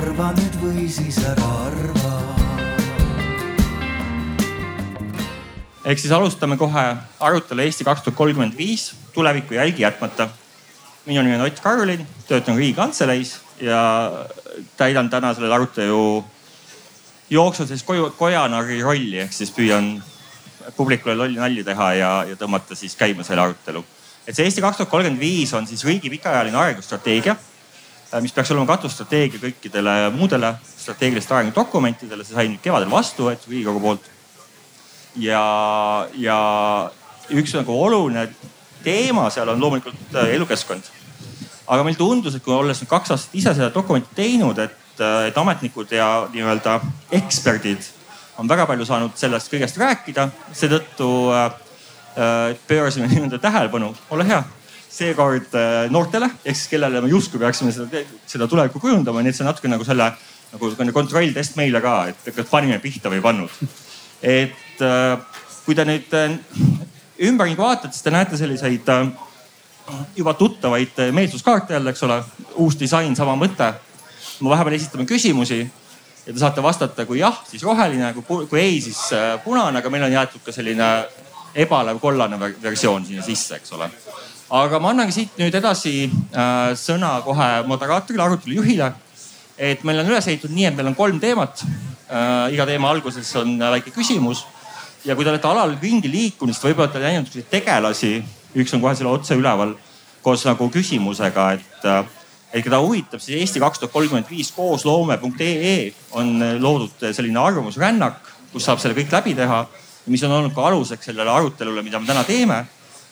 arva nüüd või siis ära arva. ehk siis alustame kohe arutelu Eesti kaks tuhat kolmkümmend viis tuleviku jälgi jätmata. minu nimi on Ott Karolin, töötan Riigikantseleis ja täidan täna sellel arutelu jooksul sellist koju, kojanarri rolli ehk siis püüan publikule lolli nalju teha ja, ja tõmmata siis käima selle arutelu. et see Eesti kaks tuhat kolmkümmend viis on siis riigi pikaajaline arengustrateegia, mis peaks olema katusstrateegia kõikidele muudele strateegilistele arengudokumentidele, see sai nüüd kevadel vastu võetud Riigikogu poolt. ja, ja üks nagu oluline teema seal on loomulikult äh, elukeskkond. aga meil tundus, et kui olles nüüd kaks aastat ise seda dokumenti teinud, et, äh, et ametnikud ja nii-öelda eksperdid on väga palju saanud sellest kõigest rääkida, seetõttu äh, pöörasime nii-öelda tähelepanu, ole hea, seekord noortele, ehk siis kellele me justkui peaksime seda, seda tulevikku kujundama, nii et see natuke nagu selle nagu kontrolltest meile ka, et kas panime pihta või ei pannud. et kui te nüüd ümberringi vaatate, siis te näete selliseid juba tuttavaid meelsuskaarte jälle, eks ole, uus disain, sama mõte. me vahepeal esitame küsimusi ja te saate vastata, kui jah, siis roheline, kui, kui ei, siis punane, aga meil on jäetud ka selline ebalev kollane versioon sinna sisse, eks ole. Aga ma annangi siit nüüd edasi äh, sõna kohe moderaatorile, arutelu juhile. et meil on üles ehitatud nii, et meil on kolm teemat äh,. iga teema alguses on väike küsimus ja kui te olete alal ringi liikunud, siis võib-olla olete näinud tegelasi, üks on kohe selle otse üleval koos nagu küsimusega, et, äh, et keda huvitab, siis Eesti kaks tuhat kolmkümmend viis koosloome.ee on loodud selline arvamusrännak, kus saab selle kõik läbi teha. mis on olnud ka aluseks sellele arutelule, mida me täna teeme.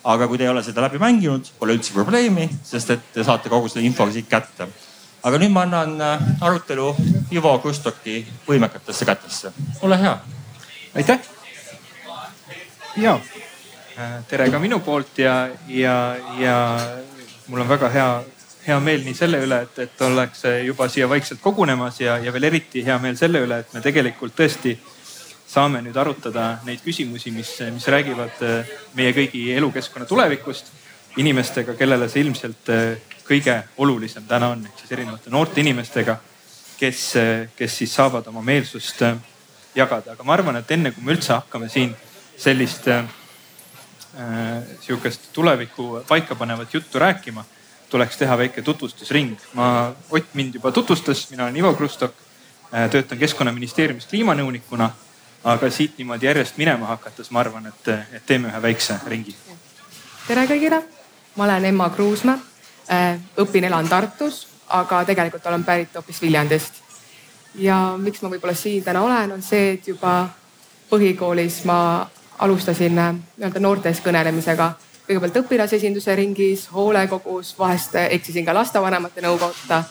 Aga kui te ei ole seda läbi mänginud, pole üldse probleemi, sest et te saate kogu selle info siit kätte. aga nüüd ma annan äh, arutelu Ivo Krustoki võimekatesse kätesse, ole hea. aitäh ja äh, tere ka minu poolt ja, ja, ja mul on väga hea, hea meel nii selle üle, et, et ollakse juba siia vaikselt kogunemas ja, ja veel eriti hea meel selle üle, et me tegelikult tõesti saame nüüd arutada neid küsimusi, mis, mis räägivad äh, meie kõigi elukeskkonna tulevikust inimestega, kellele see ilmselt äh, kõige olulisem täna on, ehk siis erinevate noorte inimestega, kes, kes siis saavad oma meelsust jagada. aga ma arvan, et enne kui me üldse hakkame siin sellist äh, sihukest tulevikku paikapanevat juttu rääkima, tuleks teha väike tutvustusring. ma, Ott mind juba tutvustas, mina olen Ivo Krustok äh,, töötan keskkonnaministeeriumis kliimanõunikuna. Aga siit niimoodi järjest minema hakates, ma arvan, et, et teeme ühe väikse ringi. tere kõigile, ma olen Emma Kruusmäe äh,, õpin, elan Tartus, aga tegelikult olen pärit hoopis Viljandist. ja miks ma võib-olla siin täna olen, on see, et juba põhikoolis ma alustasin äh, nii-öelda noortes kõnelemisega. kõigepealt õpilasesinduse ringis, hoolekogus, vahest äh, eksisin ka lastevanemate nõu kohta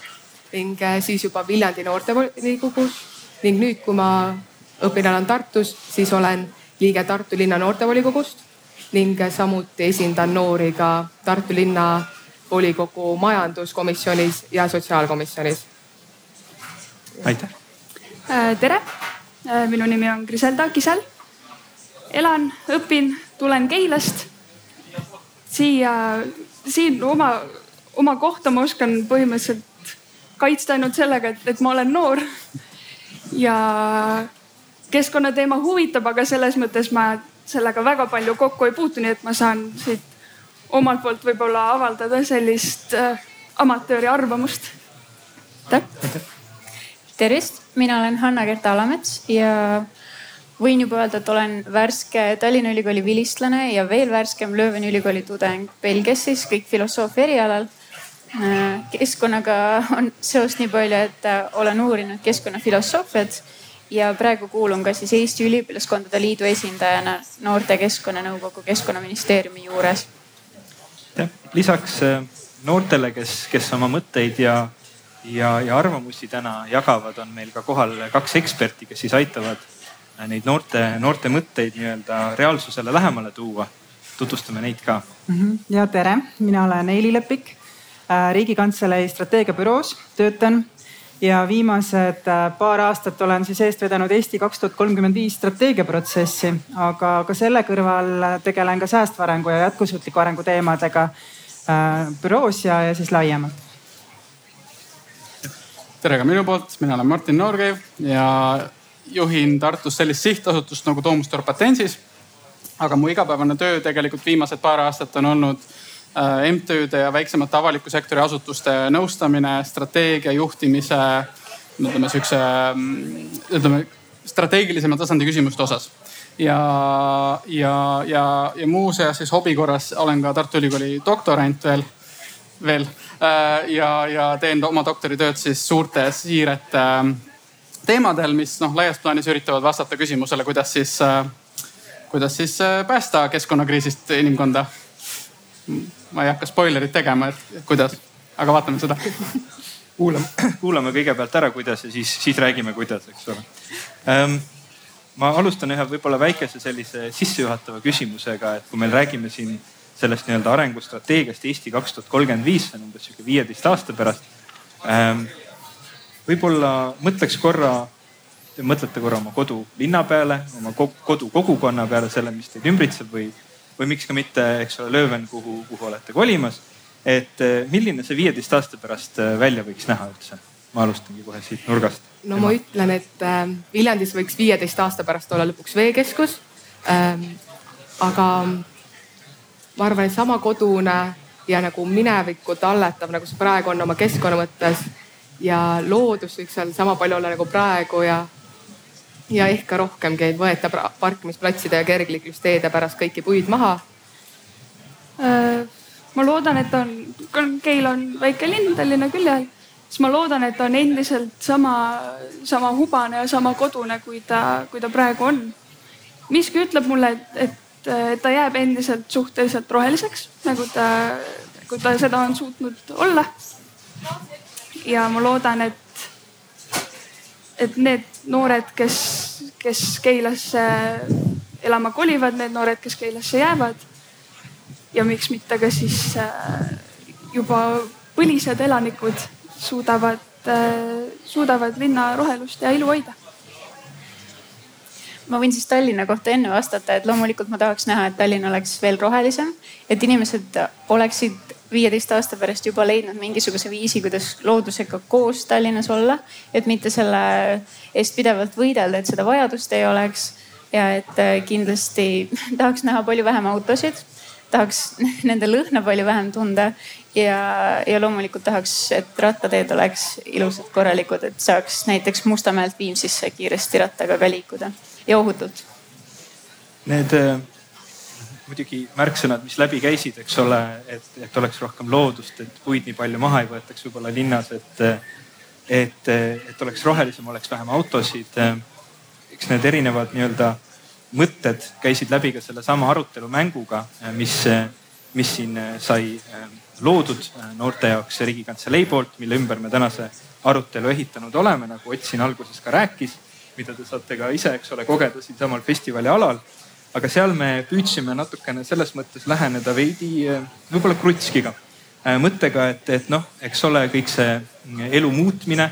ning siis juba Viljandi noortevolikogus ning nüüd, kui ma õpin, elan Tartus, siis olen liige Tartu linna noortevolikogust ning samuti esindan noori ka Tartu linna volikogu majanduskomisjonis ja sotsiaalkomisjonis. aitäh. tere, minu nimi on Griselda Kisel elan, õpin, tulen Keilast. siia, siin oma, oma kohta ma oskan põhimõtteliselt kaitsta ainult sellega, et, et ma olen noor. ja keskkonnateema huvitab, aga selles mõttes ma sellega väga palju kokku ei puutu, nii et ma saan siit omalt poolt võib-olla avaldada sellist äh, amatööri arvamust. tervist, mina olen Hanna-Gert Alamets ja võin juba öelda, et olen värske Tallinna Ülikooli vilistlane ja veel värskem Lööveni ülikooli tudeng Belgias siis kõik filosoofia erialal. Äh, keskkonnaga on seost nii palju, et äh, olen uurinud keskkonnafilosoofiat ja praegu kuulun ka siis Eesti Üliõpilaskondade Liidu esindajana Noorte Keskkonnanõukogu Keskkonnaministeeriumi juures. lisaks äh, noortele, kes, kes oma mõtteid ja, ja, ja arvamusi täna jagavad, on meil ka kohal kaks eksperti, kes siis aitavad neid noorte, noorte mõtteid nii-öelda reaalsusele lähemale tuua. tutvustame neid ka. -hmm. ja tere, mina olen Eili Lepik äh,, Riigikantselei strateegiabüroos töötan ja viimased äh, paar aastat olen siis eest vedanud Eesti kaks tuhat kolmkümmend viis strateegiaprotsessi, aga ka selle kõrval tegelen ka säästva arengu ja jätkusuutliku arengu teemadega äh, büroos ja, ja siis laiemalt. tere ka minu poolt, mina olen Martin Noorkeiv ja juhin Tartus sellist sihtasutust nagu Domus Dorpatensis. aga mu igapäevane töö tegelikult viimased paar aastat on olnud MTÜ-de ja väiksemate avaliku sektori asutuste nõustamine, strateegia juhtimise, ütleme sihukese, mm, ütleme strateegilisema tasandi küsimuste osas ja, ja, ja, ja muuseas siis hobi korras olen ka Tartu Ülikooli doktorant veel, veel äh, ja, ja teen oma doktoritööd siis suurte siirete äh, teemadel, mis noh, laias plaanis üritavad vastata küsimusele, kuidas siis, äh, kuidas siis päästa keskkonnakriisist inimkonda. Ma ei hakka spoilerit tegema, et kuidas, aga vaatame seda kuulame, kuulame kõigepealt ära, kuidas ja siis, siis räägime, kuidas, eks ole ähm, ma alustan ühe võib-olla väikese sellise sissejuhatava küsimusega, et kui me räägime siin sellest nii-öelda arengustrateegiast Eesti kaks tuhat kolmkümmend viis, see on umbes sihuke viieteist aasta pärast ähm,. võib-olla mõtleks korra, te mõtlete korra oma kodulinna peale, oma kodu kogukonna peale, selle, mis teid ümbritseb või, või miks ka mitte, eks ole, Lööven, kuhu, kuhu olete kolimas. et äh, milline see viieteist aasta pärast äh, välja võiks näha üldse? ma alustangi kohe siit nurgast no ma ütlen, et äh, Viljandis võiks viieteist aasta pärast olla lõpuks veekeskus ähm,. aga ma arvan, et sama kodune ja nagu minevikku talletav, nagu see praegu on oma keskkonna mõttes ja loodus võiks seal sama palju olla nagu praegu ja, ja ehk ka rohkemgi, et võeta parkimisplatside ja kergliiklusteede pärast kõiki puid maha äh,. ma loodan, et on, Keil on väike linn Tallinna külje all siis ma loodan, et on endiselt sama, sama hubane ja sama kodune, kui ta, kui ta praegu on. miski ütleb mulle, et, et, et ta jääb endiselt suhteliselt roheliseks, nagu ta, kui ta seda on suutnud olla. ja ma loodan, et, et need noored, kes, kes Keilasse elama kolivad, need noored, kes Keilasse jäävad. Ja miks mitte ka siis äh, juba põlised elanikud suudavad, äh, suudavad linna rohelust ja ilu hoida. Ma võin siis Tallinna kohta enne vastata, et loomulikult ma tahaks näha, et Tallinn oleks veel rohelisem, et inimesed oleksid viieteist aasta pärast juba leidnud mingisuguse viisi, kuidas loodusega koos Tallinnas olla. et mitte selle eest pidevalt võidelda, et seda vajadust ei oleks. ja et äh, kindlasti tahaks näha palju vähem autosid, tahaks nende lõhna palju vähem tunda ja, ja loomulikult tahaks, et rattateed oleks ilusad, korralikud, et saaks näiteks Mustamäelt Viimsisse kiiresti rattaga ka liikuda ja ohutult. Need äh, muidugi märksõnad, mis läbi käisid, eks ole, et, et oleks rohkem loodust, et puid nii palju maha ei võetaks võib-olla linnas, et, et, et oleks rohelisem, oleks vähem autosid. eks need erinevad nii-öelda mõtted käisid läbi ka sellesama arutelu mänguga, mis, mis siin sai loodud noorte jaoks Riigikantselei poolt, mille ümber me tänase arutelu ehitanud oleme, nagu Ott siin alguses ka rääkis, mida te saate ka ise, eks ole, kogeda siinsamal festivali alal. Aga seal me püüdsime natukene selles mõttes läheneda veidi äh, võib-olla krutskiga, äh, mõttega, et, et noh, eks ole, kõik see elu muutmine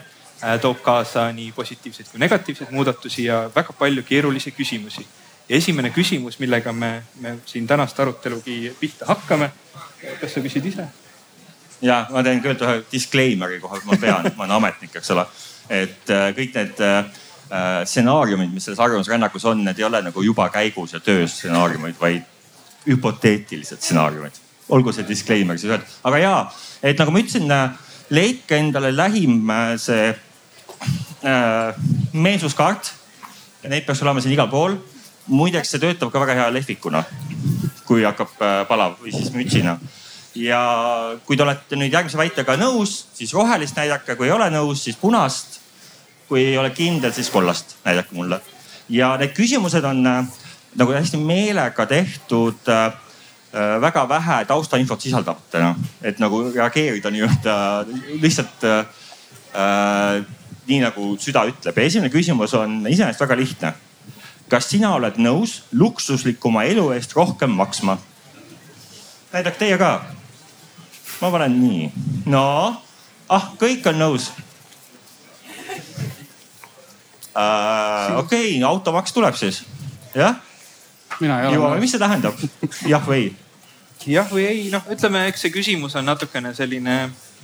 toob kaasa nii positiivseid kui negatiivseid muudatusi ja väga palju keerulisi küsimusi. esimene küsimus, millega me, me siin tänast arutelugi pihta hakkame kas sa küsid ise? ja ma teen küll ühe disclaimer'i kohe, ma pean, ma olen ametnik, eks ole. et kõik need stsenaariumid, mis selles arvamusrännakus on, need ei ole nagu juba käigus ja töös stsenaariumid, vaid hüpoteetilised stsenaariumid. olgu see disclaimer siis öeldud, aga ja, et nagu ma ütlesin, leidke endale lähim see äh, meelsuskaart neid peaks olema siin igal pool. muideks see töötab ka väga hea lehvikuna kui hakkab äh, palav või siis mütsina. ja kui te olete nüüd järgmise väitega nõus, siis rohelist näidake, kui ei ole nõus, siis punast. Kui ei ole kindel, siis kollast näidake mulle. ja need küsimused on äh, nagu hästi meelega tehtud äh, väga vähe taustainfot sisaldavatena, et nagu reageerida nii-öelda lihtsalt äh, nii nagu süda ütleb ja esimene küsimus on iseenesest väga lihtne kas sina oled nõus luksuslikuma elu eest rohkem maksma? näidake teie ka. ma panen nii, no, ah, kõik on nõus. Okei okay,, automaks tuleb siis, jah? jõuame, mis see tähendab, jah või ei? jah või ei, noh, ütleme, eks see küsimus on natukene selline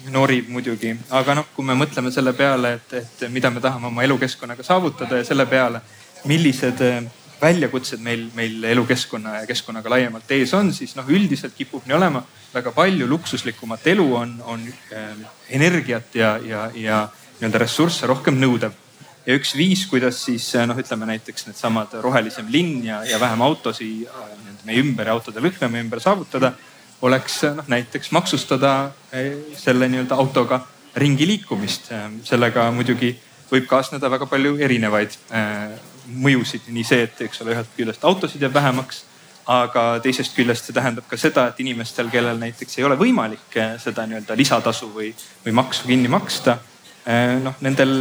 norib muidugi, aga noh, kui me mõtleme selle peale, et, et mida me tahame oma elukeskkonnaga saavutada ja selle peale, millised äh, väljakutsed meil, meil elukeskkonna ja keskkonnaga laiemalt ees on, siis noh, üldiselt kipub nii olema. väga palju luksuslikumat elu on, on äh, energiat ja, ja, ja nii-öelda ressursse rohkem nõudev. Ja üks viis, kuidas siis äh, noh, ütleme näiteks needsamad rohelisem linn ja, ja vähem autosid meie ümber ja autode lõhna meie ümber saavutada oleks noh näiteks maksustada eh, selle nii-öelda autoga ringi liikumist. sellega muidugi võib kaasneda väga palju erinevaid eh, mõjusid, nii see, et eks ole, ühest küljest autosid jääb vähemaks, aga teisest küljest see tähendab ka seda, et inimestel, kellel näiteks ei ole võimalik eh, seda nii-öelda lisatasu või, või maksu kinni maksta, noh nendel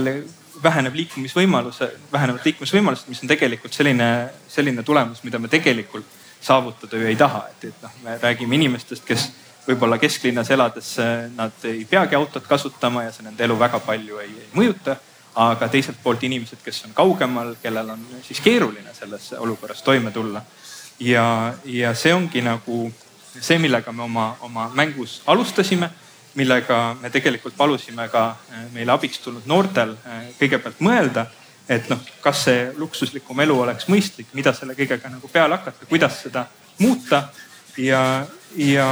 väheneb liikumisvõimaluse, vähenevad liikumisvõimalused, mis on tegelikult selline, selline tulemus, mida me tegelikult saavutada ju ei taha, et, et noh, me räägime inimestest, kes võib-olla kesklinnas elades nad ei peagi autot kasutama ja see nende elu väga palju ei, ei mõjuta. aga teiselt poolt inimesed, kes on kaugemal, kellel on siis keeruline selles olukorras toime tulla. ja, ja see ongi nagu see, millega me oma, oma mängus alustasime, millega me tegelikult palusime ka meile abiks tulnud noortel kõigepealt mõelda et noh, kas see luksuslikum elu oleks mõistlik, mida selle kõigega nagu peale hakata, kuidas seda muuta. Ja, ja,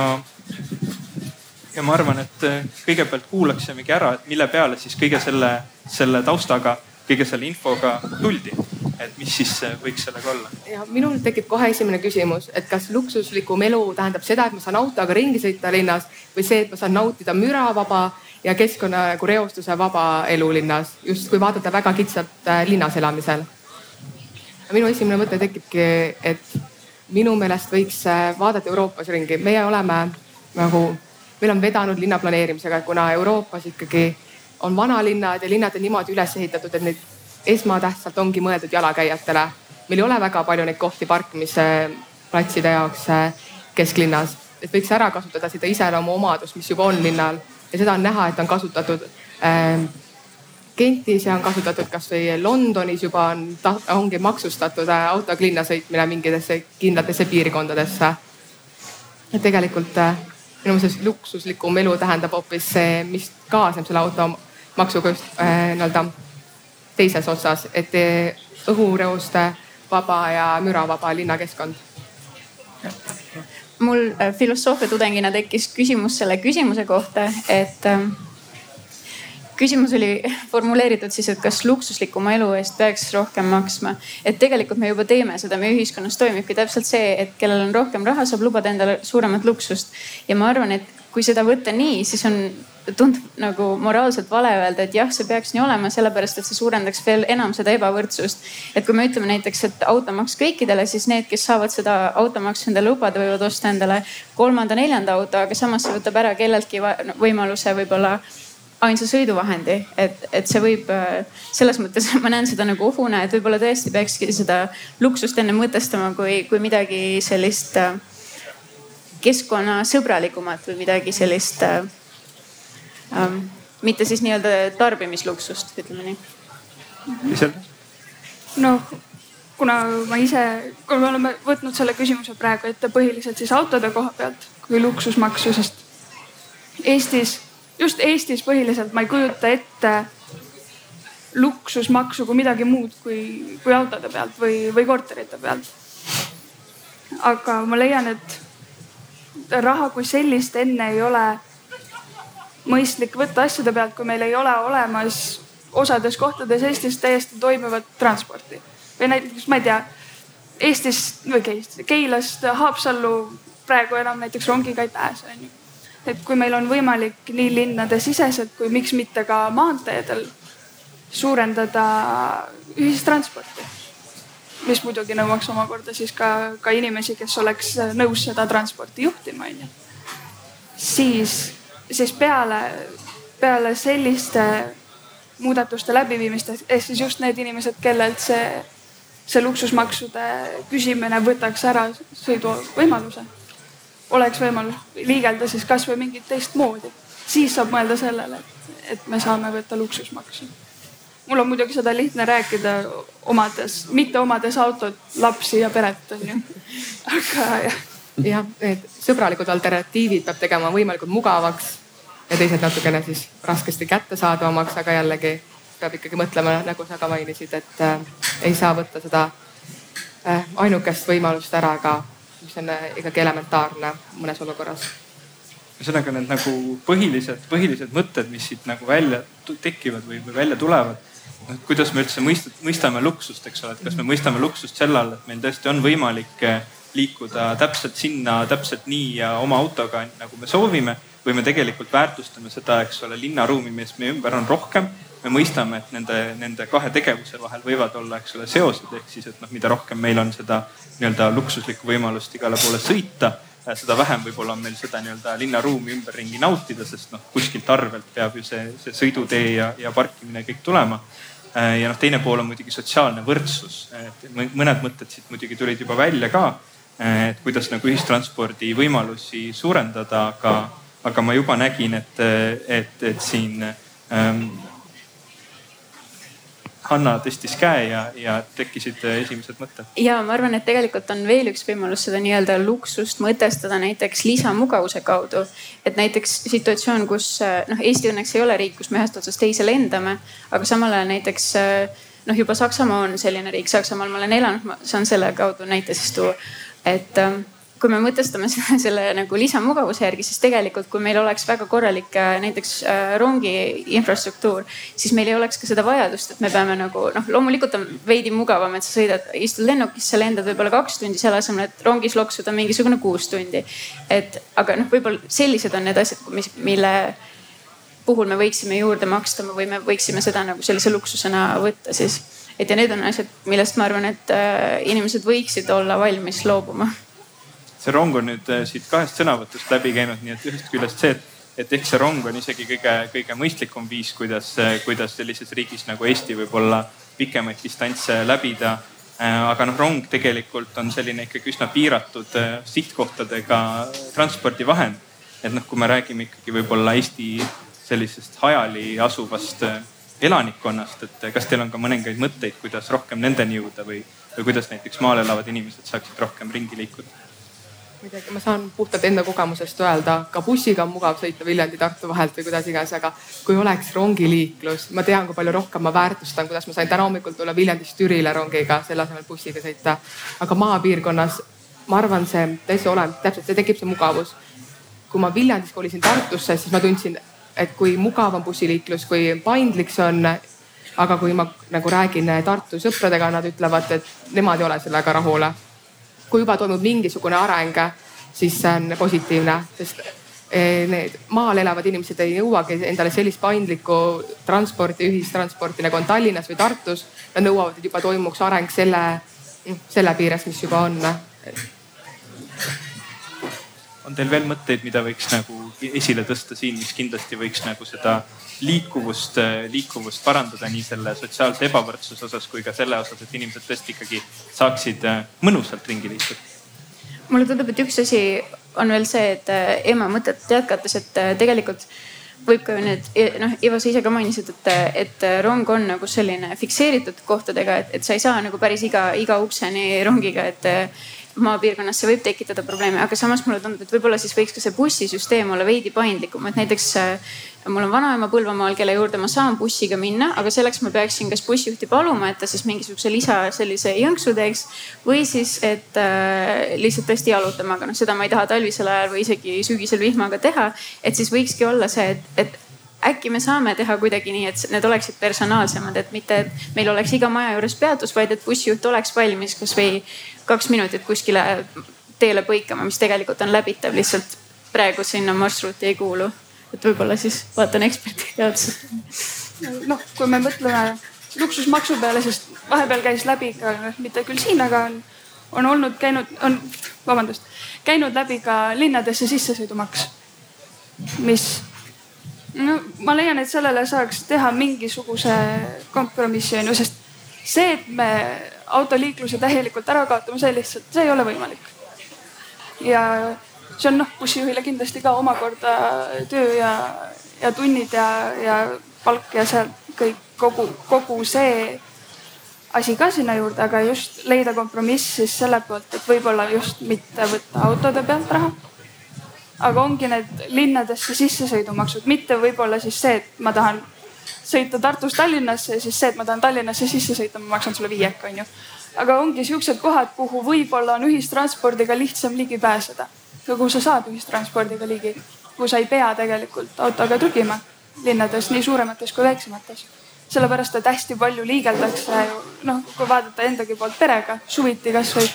ja ma arvan, et äh, kõigepealt kuulaksimegi ära, et mille peale siis kõige selle, selle taustaga, kõige selle infoga tuldi et mis siis võiks sellega olla? ja minul tekib kohe esimene küsimus, et kas luksuslikum elu tähendab seda, et ma saan autoga ringi sõita linnas või see, et ma saan nautida müravaba ja keskkonna nagu reostuse vaba elu linnas, just kui vaadata väga kitsalt äh, linnas elamisel. minu esimene mõte tekibki, et minu meelest võiks äh, vaadata Euroopas ringi, meie oleme nagu, meil on vedanud linnaplaneerimisega, kuna Euroopas ikkagi on vanalinnad ja linnad on niimoodi üles ehitatud, et neid esmatähtsalt ongi mõeldud jalakäijatele. meil ei ole väga palju neid kohti parkimisplatside jaoks äh, kesklinnas, et võiks ära kasutada seda iseloomuomadust, mis juba on linnal ja seda on näha, et on kasutatud äh, Gentis ja on kasutatud kasvõi Londonis juba on, ongi maksustatud äh, autoga linna sõitmine mingitesse kindlatesse piirkondadesse. et tegelikult äh, minu meelest luksuslikum elu tähendab hoopis see, mis kaasneb selle automaksuga just äh, nii-öelda teises otsas, et äh, õhureoste vaba ja müravaba linnakeskkond mul äh, filosoofia tudengina tekkis küsimus selle küsimuse kohta, et ähm, küsimus oli formuleeritud siis, et kas luksuslikuma elu eest peaks rohkem maksma. et tegelikult me juba teeme seda, meie ühiskonnas toimibki täpselt see, et kellel on rohkem raha, saab lubada endale suuremat luksust. ja ma arvan, et kui seda võtta nii, siis on tundub nagu moraalselt vale öelda, et jah, see peaks nii olema, sellepärast et see suurendaks veel enam seda ebavõrdsust. et kui me ütleme näiteks, et automaks kõikidele, siis need, kes saavad seda automaksu endale lubada, võivad osta endale kolmanda-neljanda auto, aga samas see võtab ära kelleltki võimaluse võib-olla ainsa sõiduvahendi, et, et see võib selles mõttes ma näen seda nagu ohuna, et võib-olla tõesti peakski seda luksust enne mõtestama kui, kui midagi sellist keskkonnasõbralikumat või midagi sellist ähm,. Mitte siis nii-öelda tarbimisluksust, ütleme nii. ise? noh, kuna ma ise, kuna me oleme võtnud selle küsimuse praegu ette põhiliselt siis autode koha pealt kui luksusmaksu, sest Eestis, just Eestis põhiliselt ma ei kujuta ette luksusmaksu kui midagi muud kui, kui autode pealt või, või korterite pealt. aga ma leian, et raha kui sellist enne ei ole mõistlik võtta asjade pealt, kui meil ei ole olemas osades kohtades Eestis täiesti toimivat transporti. või näiteks, ma ei tea, Eestist või Keilast, Keilast Haapsallu praegu enam näiteks rongiga ei pääse, onju. et kui meil on võimalik nii linnade siseselt kui miks mitte ka maanteedel suurendada ühistransporti mis muidugi nõuaks omakorda siis ka, ka inimesi, kes oleks nõus seda transporti juhtima, onju. siis siis peale, peale selliste muudatuste läbiviimist ehk siis just need inimesed, kellelt see, see luksusmaksude küsimine võtaks ära sõiduvõimaluse. oleks võimalus liigelda siis kasvõi mingit teistmoodi, siis saab mõelda sellele, et, et me saame võtta luksusmaksu. mul on muidugi seda lihtne rääkida omades, mitte omades autot, lapsi ja peret on ju. aga jah jah, need sõbralikud alternatiivid peab tegema võimalikult mugavaks ja teised natukene siis raskesti kättesaadavamaks, aga jällegi peab ikkagi mõtlema, nagu sa ka mainisid, et äh, ei saa võtta seda äh, ainukest võimalust ära ka, mis on äh, ikkagi elementaarne mõnes olukorras ühesõnaga need nagu põhilised, põhilised mõtted, mis siit nagu välja tekivad või, või välja tulevad. noh, kuidas me üldse mõist, mõistame luksust, eks ole, et kas me mõistame luksust selle all, et meil tõesti on võimalik eh, liikuda täpselt sinna, täpselt nii ja oma autoga, nagu me soovime. või me tegelikult väärtustame seda, eks ole, linnaruumi, mis meie ümber on rohkem. me mõistame, et nende, nende kahe tegevuse vahel võivad olla, eks ole, seosed ehk siis, et noh, mida rohkem meil on seda nii-öelda luksuslikku võimalust igale poole sõita Äh, seda vähem võib-olla on meil seda nii-öelda linnaruumi ümberringi nautida, sest noh, kuskilt arvelt peab ju see, see sõidutee ja, ja parkimine kõik tulema. Äh, ja noh, teine pool on muidugi sotsiaalne võrdsus, et mõned mõtted siit muidugi tulid juba välja ka. Äh, et kuidas nagu ühistranspordi võimalusi suurendada, aga, aga ma juba nägin, et, et, et siin ähm, Hanna tõstis käe ja, ja tekkisid esimesed mõtted. ja ma arvan, et tegelikult on veel üks võimalus seda nii-öelda luksust mõtestada näiteks lisamugavuse kaudu. et näiteks situatsioon, kus noh, Eesti õnneks ei ole riik, kus me ühest otsast teise lendame, aga samal ajal näiteks noh, juba Saksamaa on selline riik, Saksamaal ma olen elanud, ma saan selle kaudu näite siis tuua, et kui me mõtestame selle, selle nagu lisamugavuse järgi, siis tegelikult, kui meil oleks väga korralik äh, näiteks äh, rongi infrastruktuur, siis meil ei oleks ka seda vajadust, et me peame nagu noh, loomulikult on veidi mugavam, et sa sõidad, istud lennukisse, lendad võib-olla kaks tundi, selle asemel, et rongis loksuda mingisugune kuus tundi. et aga noh, võib-olla sellised on need asjad, mis, mille puhul me võiksime juurde maksta või me võiksime seda nagu sellise luksusena võtta siis. Et ja need on asjad, millest ma arvan, et äh, inimesed võiksid olla valmis loobuma see rong on nüüd äh, siit kahest sõnavõtust läbi käinud, nii et ühest küljest see, et, et ehk see rong on isegi kõige, kõige mõistlikum viis, kuidas, äh, kuidas sellises riigis nagu Eesti võib-olla pikemaid distantse läbida. Aga noh, rong tegelikult on selline ikkagi üsna piiratud sihtkohtadega transpordivahend. et noh, kui me räägime ikkagi võib-olla Eesti sellisest hajali asuvast elanikkonnast, et kas teil on ka mõningaid mõtteid, kuidas rohkem nendeni jõuda või, või kuidas näiteks maal elavad inimesed saaksid rohkem ringi liikuda? muidugi ma saan puhtalt enda kogemusest öelda, ka bussiga on mugav sõita Viljandi-Tartu vahelt või kuidas iganes, aga kui oleks rongiliiklus, ma tean, kui palju rohkem ma väärtustan, kuidas ma sain täna hommikul tulla Viljandist Türile rongiga, selle asemel bussiga sõita. aga maapiirkonnas, ma arvan, see täitsa olemas, täpselt see tekib see mugavus. kui ma Viljandist kolisin Tartusse, siis ma tundsin, et kui mugav on bussiliiklus, kui paindlik see on aga kui ma nagu räägin Tartu sõpradega, nad ütlevad, et nemad ei ole sellega rahule kui juba toimub mingisugune areng, siis see on positiivne, sest eh, need maal elavad inimesed ei jõuagi endale sellist paindlikku transporti, ühistransporti nagu on Tallinnas või Tartus. Nad nõuavad, et juba toimuks areng selle, selle piires, mis juba on. On teil veel mõtteid, mida võiks nagu esile tõsta siin, mis kindlasti võiks nagu seda liikuvust, liikuvust parandada nii selle sotsiaalse ebavõrdsuse osas kui ka selle osas, et inimesed tõesti ikkagi saaksid äh, mõnusalt ringi liikuda? mulle tundub, et üks asi on veel see, et äh, ema mõtet jätkates, et äh, tegelikult võib ka ju need, noh, Ivo, sa ise ka mainisid, et, et rong on nagu selline fikseeritud kohtadega, et, et sa ei saa nagu päris iga, iga ukseni rongiga, et maapiirkonnas see võib tekitada probleeme, aga samas mulle tundub, et võib-olla siis võiks ka see bussisüsteem olla veidi paindlikum, et näiteks mul on vanaema Põlvamaal, kelle juurde ma saan bussiga minna, aga selleks ma peaksin kas bussijuhti paluma, et ta siis mingisuguse lisa sellise jõnksu teeks või siis, et äh, lihtsalt tõesti jalutama, aga noh, seda ma ei taha talvisel ajal või isegi sügisel vihmaga teha. et siis võikski olla see, et, et äkki me saame teha kuidagi nii, et need oleksid personaalsemad, et mitte, et meil oleks iga maja juures peatus, vaid et bussijuht oleks valmis kasvõi kaks minutit kuskile teele põikama, mis tegelikult on läbitav, lihtsalt praegu sinna marsruuti ei kuulu et võib-olla siis vaatan eksperdi teaduse. noh, kui me mõtleme luksusmaksu peale, sest vahepeal käis läbi ka, mitte küll siin, aga on, on olnud käinud, on, vabandust, käinud läbi ka linnadesse sissesõidumaks. mis, no ma leian, et sellele saaks teha mingisuguse kompromissi on ju, sest see, et me autoliikluse täielikult ära kaotame, see lihtsalt, see ei ole võimalik. ja see on noh, bussijuhile kindlasti ka omakorda töö ja, ja tunnid ja, ja palk ja seal kõik kogu, kogu see asi ka sinna juurde, aga just leida kompromiss siis selle poolt, et võib-olla just mitte võtta autode pealt raha. Aga ongi need linnadesse sissesõidumaksud, mitte võib-olla siis see, et ma tahan sõita Tartust Tallinnasse ja siis see, et ma tahan Tallinnasse sisse sõita, ma maksan sulle viieka, onju. aga ongi siuksed kohad, kuhu võib-olla on ühistranspordiga lihtsam ligi pääseda. kuhu sa saad ühistranspordiga ligi, kuhu sa ei pea tegelikult autoga trügima linnades, nii suuremates kui väiksemates. sellepärast, et hästi palju liigeldakse ju noh, kui vaadata endagi poolt perega, suviti kasvõi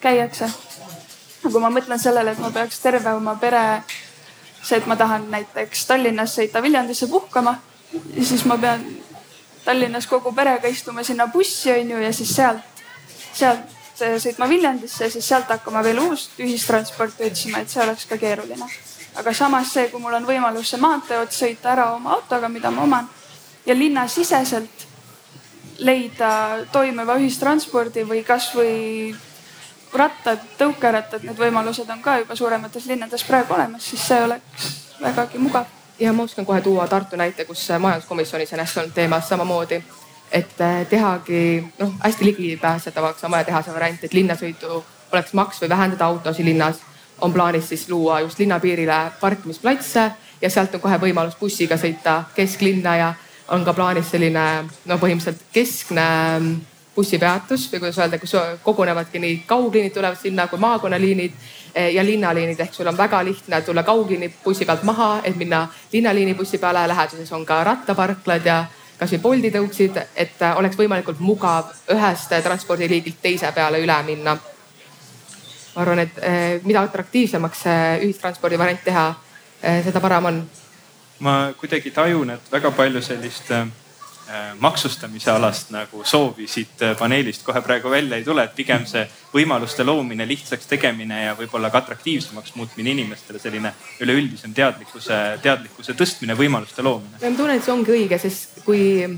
käiakse. Kui ma mõtlen sellele, et ma peaks terve oma pere, see, et ma tahan näiteks Tallinnas sõita Viljandisse puhkama siis ma pean Tallinnas kogu perega istuma sinna bussi onju ja siis sealt, sealt sõitma Viljandisse ja siis sealt hakkama veel uust ühistransporti otsima, et see oleks ka keeruline. aga samas see, kui mul on võimalus see maantee ots sõita ära oma autoga, mida ma oman ja linnasiseselt leida toimiva ühistranspordi või kasvõi rattad, tõukerattad, need võimalused on ka juba suuremates linnades praegu olemas, siis see oleks vägagi mugav ja ma oskan kohe tuua Tartu näite, kus majanduskomisjonis on hästi olnud teemas samamoodi, et eh, tehagi noh, hästi ligipääsetavaks on vaja teha see variant, et linnasõidu oleks maks või vähendada autosid linnas. on plaanis siis luua just linnapiirile parkimisplatse ja sealt on kohe võimalus bussiga sõita kesklinna ja on ka plaanis selline no põhimõtteliselt keskne bussipeatus või kuidas öelda, kus kogunevadki nii kaugliinid tulevad sinna kui maakonnaliinid Eh, ja linnaliinid ehk sul on väga lihtne tulla kaugliini bussi pealt maha, et minna linnaliini bussi peale. läheduses on ka rattaparklad ja kasvõi Bolti tõuksid, et äh, oleks võimalikult mugav ühest transpordiliigilt teise peale üle minna. ma arvan, et mida atraktiivsemaks see ühistranspordi variant teha, seda parem on. ma kuidagi tajun, et väga palju sellist Äh, maksustamise alast nagu soovi siit äh, paneelist kohe praegu välja ei tule, et pigem see võimaluste loomine, lihtsaks tegemine ja võib-olla ka atraktiivsemaks muutmine inimestele, selline üleüldisem teadlikkuse, teadlikkuse tõstmine, võimaluste loomine. ma tunnen, et see ongi õige, sest kui,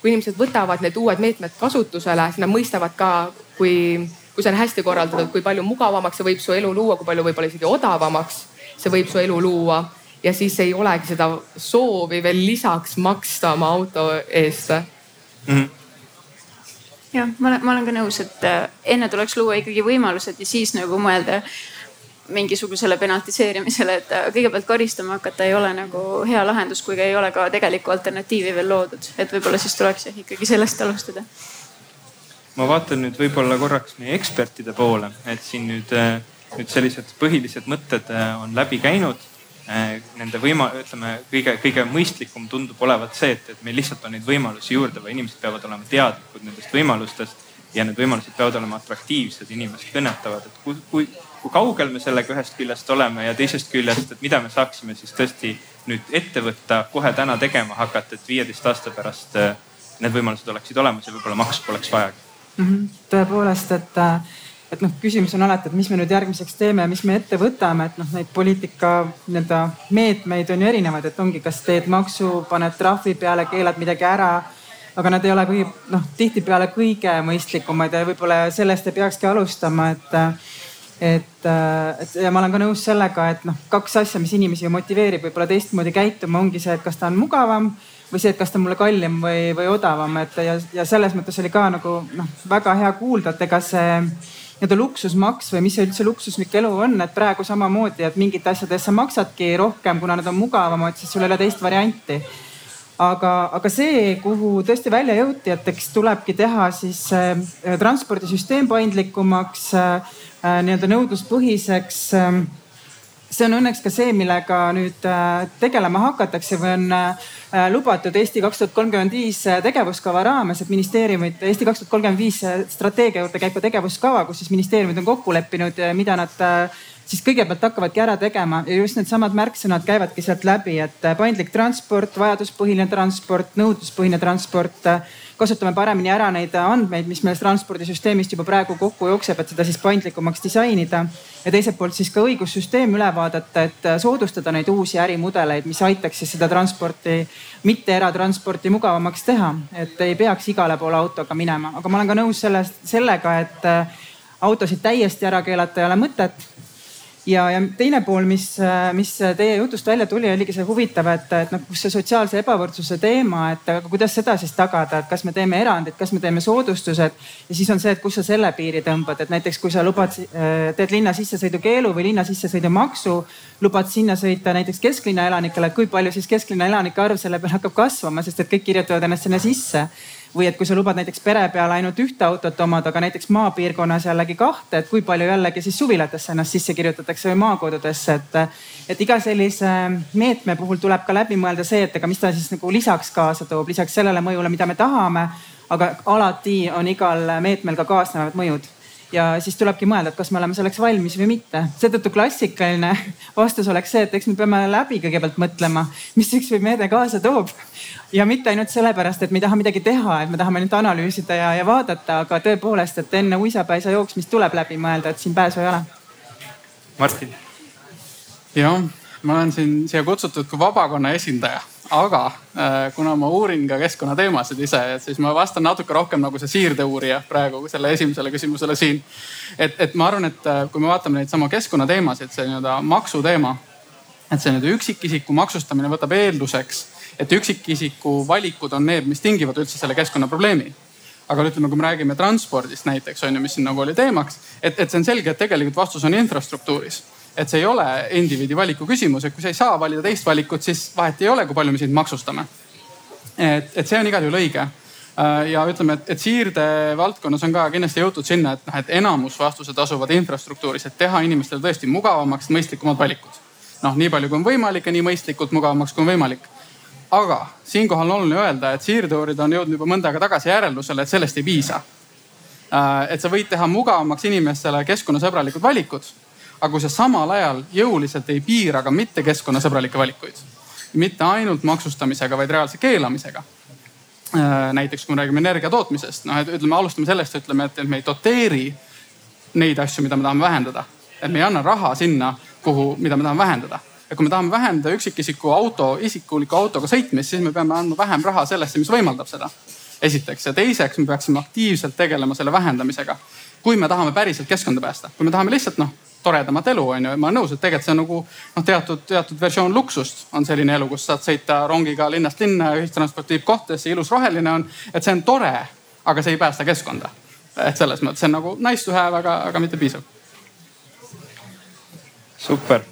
kui inimesed võtavad need uued meetmed kasutusele, siis nad mõistavad ka, kui, kui see on hästi korraldatud, kui palju mugavamaks see võib su elu luua, kui palju võib-olla isegi odavamaks see võib su elu luua ja siis ei olegi seda soovi veel lisaks maksta oma auto eest mm. -hmm jah, ma olen, ma olen ka nõus, et äh, enne tuleks luua ikkagi võimalused ja siis nagu mõelda mingisugusele penaltiseerimisele, et äh, kõigepealt karistama hakata ei ole nagu hea lahendus, kui ei ole ka tegelikku alternatiivi veel loodud, et võib-olla siis tuleks jah ikkagi sellest alustada. ma vaatan nüüd võib-olla korraks meie ekspertide poole, et siin nüüd, äh, nüüd sellised põhilised mõtted on läbi käinud nende võima-, ütleme kõige, kõige mõistlikum tundub olevat see, et, et meil lihtsalt on neid võimalusi juurde või inimesed peavad olema teadlikud nendest võimalustest ja need võimalused peavad olema atraktiivsed, inimest kõnetavad, et kui, kui, kui kaugel me sellega ühest küljest oleme ja teisest küljest, et mida me saaksime siis tõesti nüüd ette võtta, kohe täna tegema hakata, et viieteist aasta pärast äh, need võimalused oleksid olemas ja võib-olla maksu poleks vajagi mm. -hmm. tõepoolest, et äh, et noh, küsimus on alati, et mis me nüüd järgmiseks teeme, mis me ette võtame, et noh, neid poliitika nii-öelda meetmeid on ju erinevaid, et ongi, kas teed maksu, paned trahvi peale, keelad midagi ära. aga nad ei ole kõige noh, tihtipeale kõige mõistlikumad ja võib-olla sellest ei peakski alustama, et et, et ja ma olen ka nõus sellega, et noh, kaks asja, mis inimesi ju motiveerib võib-olla teistmoodi käituma, ongi see, et kas ta on mugavam või see, et kas ta on mulle kallim või, või odavam, et ja, ja selles mõttes oli ka nagu noh, väga hea kuulda, et ega see nii-öelda luksusmaks või mis see üldse luksuslik elu on, et praegu samamoodi, et mingite asjade eest sa maksadki rohkem, kuna nad on mugavamad, siis sul ei ole teist varianti. aga, aga see, kuhu tõesti välja jõuti, et eks tulebki teha siis äh, transpordisüsteem paindlikumaks äh,, nii-öelda nõudluspõhiseks äh, see on õnneks ka see, millega nüüd äh, tegelema hakatakse või on äh, lubatud Eesti kaks tuhat kolmkümmend viis äh, tegevuskava raames, et ministeeriumid, Eesti kaks tuhat kolmkümmend viis strateegia juurde käib ka tegevuskava, kus siis ministeeriumid on kokku leppinud, mida nad siis kõigepealt hakkavadki ära tegema ja just needsamad märksõnad käivadki sealt läbi, et paindlik transport, vajaduspõhine transport, nõudluspõhine transport kasutame paremini ära neid andmeid, mis meil transpordisüsteemist juba praegu kokku jookseb, et seda siis paindlikumaks disainida. ja teiselt poolt siis ka õigussüsteem üle vaadata, et soodustada neid uusi ärimudeleid, mis aitaks siis seda transporti, mitte eratransporti mugavamaks teha, et ei peaks igale poole autoga minema, aga ma olen ka nõus sellest, sellega, et autosid täiesti ära keelata ei ole mõtet ja, ja teine pool, mis, mis teie jutust välja tuli, oligi see huvitav, et, et noh, kus see sotsiaalse ebavõrdsuse teema, et aga kuidas seda siis tagada, et kas me teeme erandid, kas me teeme soodustused? Ja siis on see, et kus sa selle piiri tõmbad, et näiteks kui sa lubad, teed linna sissesõidukeelu või linna sissesõidumaksu, lubad sinna sõita näiteks kesklinna elanikele, kui palju siis kesklinna elanike arv selle peale hakkab kasvama, sest et kõik kirjutavad ennast sinna sisse või et kui sa lubad näiteks pere peale ainult ühte autot omada, aga näiteks maapiirkonnas jällegi kahte, et kui palju jällegi siis suvilatesse ennast sisse kirjutatakse või maakodudesse, et. et iga sellise meetme puhul tuleb ka läbi mõelda see, et ega mis ta siis nagu lisaks kaasa toob, lisaks sellele mõjule, mida me tahame. aga alati on igal meetmel ka kaasnevad mõjud ja siis tulebki mõelda, et kas me oleme selleks valmis või mitte. seetõttu klassikaline vastus oleks see, et eks me peame läbi kõigepealt mõtlema, mis üks või meede kaasa toob. ja mitte ainult sellepärast, et me ei taha midagi teha, et me tahame ainult analüüsida ja, ja vaadata, aga tõepoolest, et enne uisapäisa jooksmist tuleb läbi mõelda, et siin pääsu ei ole. Martin. jah, ma olen siin siia kutsutud kui vabakonna esindaja aga äh, kuna ma uurin ka keskkonnateemasid ise, et siis ma vastan natuke rohkem nagu see siirdeuurija praegu selle esimesele küsimusele siin. et, et ma arvan, et äh, kui me vaatame neid sama keskkonnateemasid, see nii-öelda maksuteema, et see nii-öelda üksikisiku maksustamine võtab eelduseks, et üksikisiku valikud on need, mis tingivad üldse selle keskkonnaprobleemi aga ütleme, kui me räägime transpordist näiteks on ju, mis siin nagu oli teemaks, et, et see on selge, et tegelikult vastus on infrastruktuuris et see ei ole indiviidi valiku küsimus, et kui sa ei saa valida teist valikut, siis vahet ei ole, kui palju me sind maksustame. et, et see on igal juhul õige. Äh, ja ütleme, et, et siirde valdkonnas on ka kindlasti jõutud sinna, et noh, et enamus vastused asuvad infrastruktuuris, et teha inimestele tõesti mugavamaks, mõistlikumad valikud. noh, nii palju kui on võimalik ja nii mõistlikult mugavamaks kui on võimalik. aga siinkohal on oluline öelda, et siirdeuurid on jõudnud juba mõnda aega tagasi järeldusele, et sellest ei piisa. Äh, et sa võid teha mugavamaks inimestele keskkonnasõbralikud valikud aga kui sa samal ajal jõuliselt ei piira ka mitte keskkonnasõbralikke valikuid, mitte ainult maksustamisega, vaid reaalse keelamisega. Äh, näiteks kui me räägime energia tootmisest, noh, et ütleme, alustame sellest, ütleme, et me ei doteeri neid asju, mida me tahame vähendada. et me ei anna raha sinna, kuhu, mida me tahame vähendada. ja kui me tahame vähendada üksikisiku auto, isikuliku autoga sõitmist, siis me peame andma vähem raha sellesse, mis võimaldab seda. esiteks ja teiseks me peaksime aktiivselt tegelema selle vähendamisega. kui me tahame päriselt keskkonda päästa, kui me tahame lihtsalt noh toredamat elu, on ju. ma olen nõus, et tegelikult see on nagu noh, teatud, teatud versioon luksust on selline elu, kus saad sõita rongiga linnast linna ja ühistransport viib kohtadesse, ilus roheline on. et see on tore, aga see ei päästa keskkonda. et selles mõttes see on nagu nice to have, aga, aga mitte piisav. super,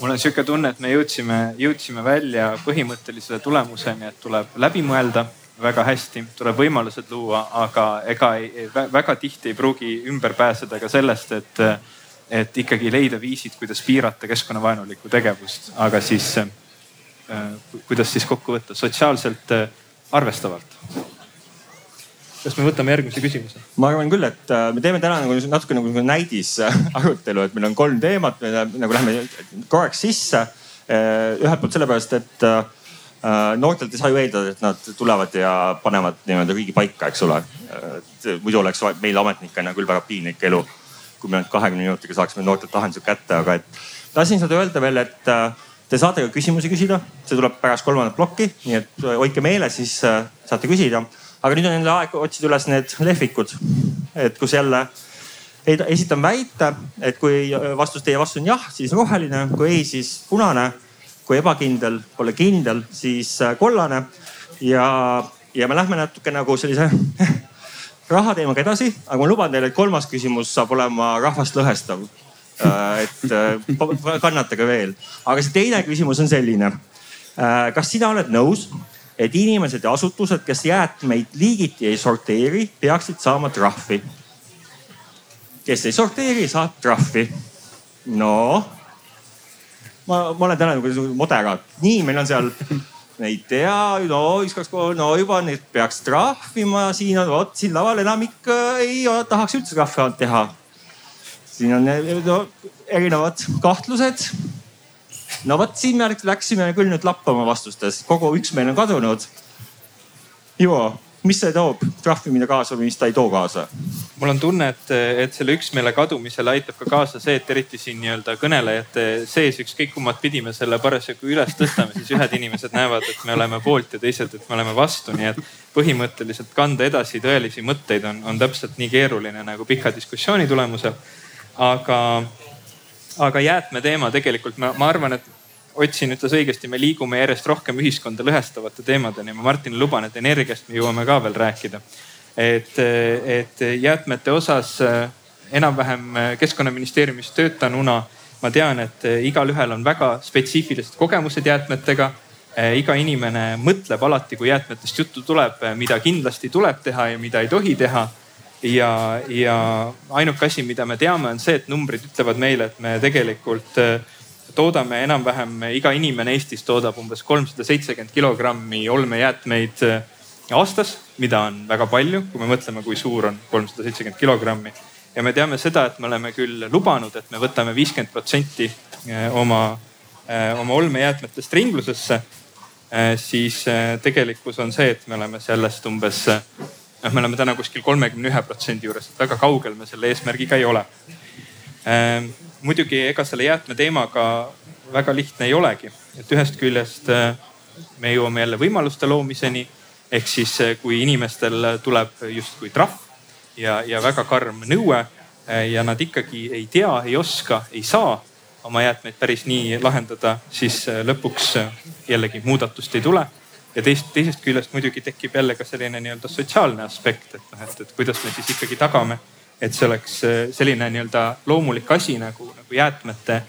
mul on sihuke tunne, et me jõudsime, jõudsime välja põhimõttelisele tulemuseni, et tuleb läbi mõelda väga hästi, tuleb võimalused luua, aga ega ei, väga tihti ei pruugi ümber pääseda ka sellest, et et ikkagi leida viisid, kuidas piirata keskkonnavaenulikku tegevust, aga siis äh, kuidas siis kokku võtta, sotsiaalselt äh, arvestavalt. kas me võtame järgmise küsimuse? ma arvan küll, et äh, me teeme täna nagu natuke nagu näidisarutelu, et meil on kolm teemat, me nagu läheme korraks sisse. ühelt poolt sellepärast, et noortelt ei saa ju eeldada, et nad tulevad ja panevad nii-öelda riigi paika, eks ole. muidu oleks meil ametnikena küll väga piinlik elu kui me kahekümne minutiga saaksime noortelt lahendused kätte, aga et tahtsin seda öelda veel, et äh, te saate ka küsimusi küsida, see tuleb pärast kolmandat plokki, nii et äh, hoidke meeles, siis äh, saate küsida. aga nüüd on jälle aeg otsida üles need lehvikud, et kus jälle esitan väite, et kui vastus, teie vastus on jah, siis roheline, kui ei, siis punane. kui ebakindel, pole kindel, siis kollane ja, ja me lähme natuke nagu sellise rahateemaga edasi, aga ma luban teile, et kolmas küsimus saab olema rahvast lõhestav. Äh, et äh, kannatage veel, aga see teine küsimus on selline. Äh, kas sina oled nõus, et inimesed ja asutused, kes jäätmeid liigiti ei sorteeri, peaksid saama trahvi? kes ei sorteeri, saab trahvi. no, ma, ma olen täna nagu moderaat, nii meil on seal ei tea, no üks, kaks, kolm, no juba nüüd peaks trahvima, siin on vot siin laval enamik ei tahaks üldse trahvi teha. siin on no, erinevad kahtlused. no vot siin me läksime küll nüüd lappama vastustes, kogu üksmeel on kadunud. Ivo mis see toob, trahvimine kaasa või mis ta ei too kaasa? mul on tunne, et, et selle üksmeele kadumisele aitab ka kaasa see, et eriti siin nii-öelda kõnelejate sees, ükskõik kummat pidi me selle parasjagu üles tõstame, siis ühed inimesed näevad, et me oleme poolt ja teised, et me oleme vastu, nii et põhimõtteliselt kanda edasi tõelisi mõtteid on, on täpselt nii keeruline nagu pika diskussiooni tulemusel. aga aga jäätmeteema tegelikult ma, ma arvan, et Ott siin ütles õigesti, me liigume järjest rohkem ühiskonda lõhestavate teemadeni. ma Martinile luban, et energiast me jõuame ka veel rääkida. et, et jäätmete osas enam-vähem keskkonnaministeeriumis töötanuna ma tean, et igalühel on väga spetsiifilised kogemused jäätmetega iga inimene mõtleb alati, kui jäätmetest juttu tuleb, mida kindlasti tuleb teha ja mida ei tohi teha ja, ja ainuke asi, mida me teame, on see, et numbrid ütlevad meile, et me tegelikult toodame enam-vähem, iga inimene Eestis toodab umbes kolmsada seitsekümmend kilogrammi olmejäätmeid äh, aastas, mida on väga palju, kui me mõtleme, kui suur on kolmsada seitsekümmend kilogrammi. ja me teame seda, et me oleme küll lubanud, et me võtame viiskümmend protsenti äh, oma, oma olmejäätmetest ringlusesse. siis tegelikkus on see, et me oleme sellest umbes noh, me oleme täna kuskil kolmekümne ühe protsendi juures, et väga kaugel me selle eesmärgiga ei ole. Muidugi ega selle jäätmeteemaga väga lihtne ei olegi, et ühest küljest eh, me jõuame jälle võimaluste loomiseni. ehk siis, eh, kui inimestel tuleb justkui trahv ja, ja väga karm nõue eh, ja nad ikkagi ei tea, ei oska, ei saa oma jäätmeid päris nii lahendada, siis lõpuks jällegi muudatust ei tule ja teist, teisest küljest muidugi tekib jälle ka selline nii-öelda sotsiaalne aspekt, et noh, et, et kuidas me siis ikkagi tagame, et see oleks äh, selline nii-öelda loomulik asi nagu, nagu jäätmete,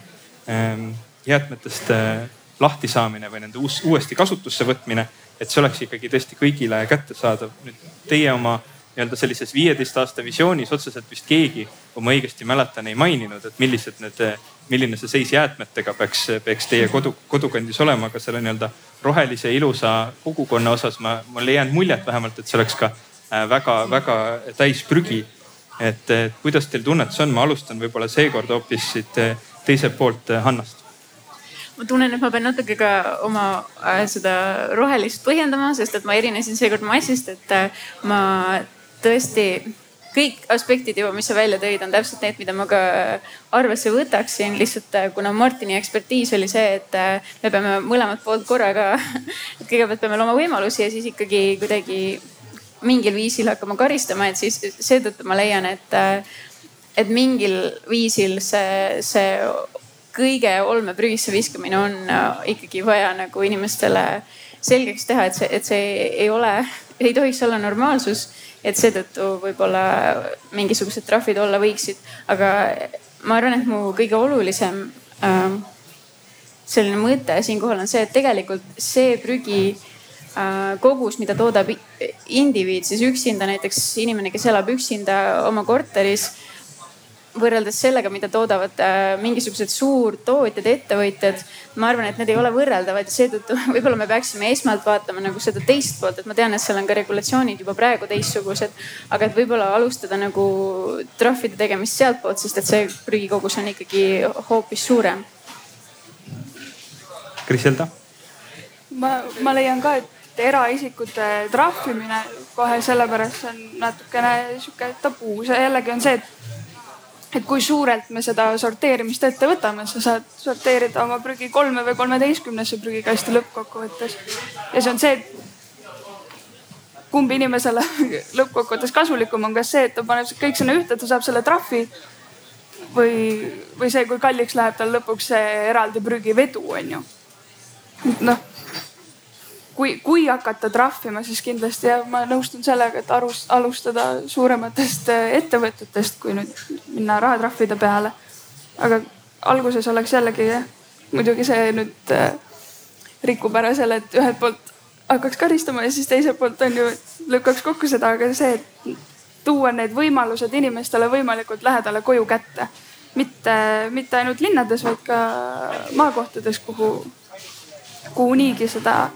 ähm, jäätmetest äh, lahti saamine või nende uus, uuesti kasutusse võtmine. et see oleks ikkagi tõesti kõigile kättesaadav. nüüd teie oma nii-öelda sellises viieteist aasta visioonis otseselt vist keegi, kui ma õigesti mäletan, ei maininud, et millised need, milline see seis jäätmetega peaks, peaks teie kodu, kodukandis olema, aga selle nii-öelda rohelise ilusa kogukonna osas ma, mul ei jäänud muljet vähemalt, et see oleks ka väga-väga äh, täis prügi. Et kuidas teil tunnetus on, ma alustan võib-olla seekord hoopis siit äh, teiselt poolt äh, Hannast ma tunnen, et ma pean natuke ka oma seda rohelist põhjendama, sest et ma erinesin seekord massist, et ma tõesti kõik aspektid juba, mis sa välja tõid, on täpselt need, mida ma ka arvesse võtaksin. lihtsalt kuna Martini ekspertiis oli see, et me peame mõlemat poolt korraga, et kõigepealt peame looma võimalusi ja siis ikkagi kuidagi mingil viisil hakkama karistama, et siis seetõttu ma leian, et, äh, et mingil viisil see, see kõige olmeprügisse viskamine on ikkagi vaja nagu inimestele selgeks teha, et see, et see ei ole, ei tohiks olla normaalsus et seetõttu võib-olla mingisugused trahvid olla võiksid, aga ma arvan, et mu kõige olulisem äh, selline mõte siinkohal on see, et tegelikult see prügi äh, kogus, mida toodab indiviid, siis üksinda näiteks inimene, kes elab üksinda oma korteris võrreldes sellega, mida toodavad äh, mingisugused suurtootjad, ettevõtjad. ma arvan, et need ei ole võrreldavad ja seetõttu võib-olla me peaksime esmalt vaatama nagu seda teist poolt, et ma tean, et seal on ka regulatsioonid juba praegu teistsugused. aga et võib-olla alustada nagu trahvide tegemist sealtpoolt, sest et see prügikogus on ikkagi hoopis suurem. Kriselda? ma, ma leian ka, et eraisikute trahvimine kohe sellepärast on natukene sihuke tabuu, see jällegi on see, et et kui suurelt me seda sorteerimist ette võtame, sa saad sorteerida oma prügi kolme või kolmeteistkümnesse prügikasti lõppkokkuvõttes. ja see on see, et kumb inimesele lõppkokkuvõttes kasulikum on, kas see, et ta paneb kõik sinna ühte, ta saab selle trahvi või, või see, kui kalliks läheb tal lõpuks see eraldi prügivedu, on ju. noh kui, kui hakata trahvima, siis kindlasti jah, ma nõustun sellega, et arust, alustada suurematest äh, ettevõtetest, kui nüüd minna rahatrahvide peale. aga alguses oleks jällegi jah, muidugi see nüüd äh, rikub ära selle, et ühelt poolt hakkaks karistama ja siis teiselt poolt on ju, lükkaks kokku seda, aga see, et tuua need võimalused inimestele võimalikult lähedale koju kätte. mitte, mitte ainult linnades, vaid ka maakohtades, kuhu, kuhu niigi seda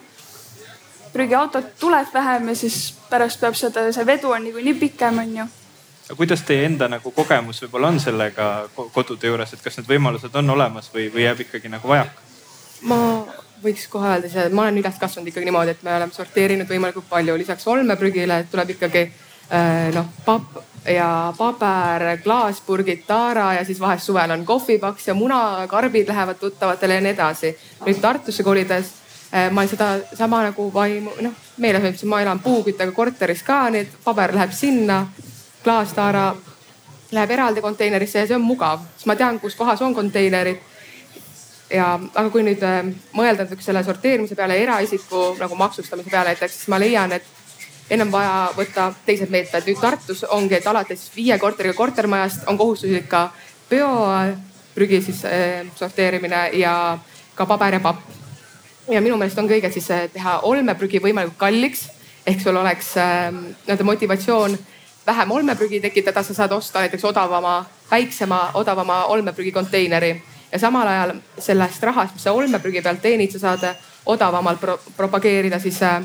prügiautot tuleb vähem ja siis pärast peab seda, see vedu on niikuinii pikem, on ju. aga kuidas teie enda nagu kogemus võib-olla on sellega kodude juures, et kas need võimalused on olemas või, või jääb ikkagi nagu vajaka? ma võiks kohe öelda ise, et ma olen üles kasvanud ikkagi niimoodi, et me oleme sorteerinud võimalikult palju, lisaks olmeprügile tuleb ikkagi äh, noh papp ja paber, klaaspurgid, taara ja siis vahest suvel on kohvipaks ja munakarbid lähevad tuttavatele ja nii edasi. nüüd Tartusse kolides ma olen seda sama nagu vaimu, noh meeles hoidnud, ma elan puuküttega korteris ka, nii et paber läheb sinna, klaastaara läheb eraldi konteinerisse ja see on mugav, siis ma tean, kus kohas on konteinerid. ja, aga kui nüüd äh, mõelda näiteks selle sorteerimise peale, eraisiku nagu maksustamise peale näiteks, siis ma leian, et ennem vaja võtta teised meetmed. nüüd Tartus ongi, et alates viie korteriga kortermajast on kohustuslik ka bioprügi siis äh, sorteerimine ja ka paber ja papp. Ja minu meelest ongi õige siis äh, teha olmeprügi võimalikult kalliks ehk sul oleks äh, nii-öelda motivatsioon vähem olmeprügi tekitada, sa saad osta näiteks odavama, väiksema, odavama olmeprügi konteineri ja samal ajal sellest rahast, mis sa olmeprügi pealt teenid, sa saad odavamalt pro propageerida siis äh,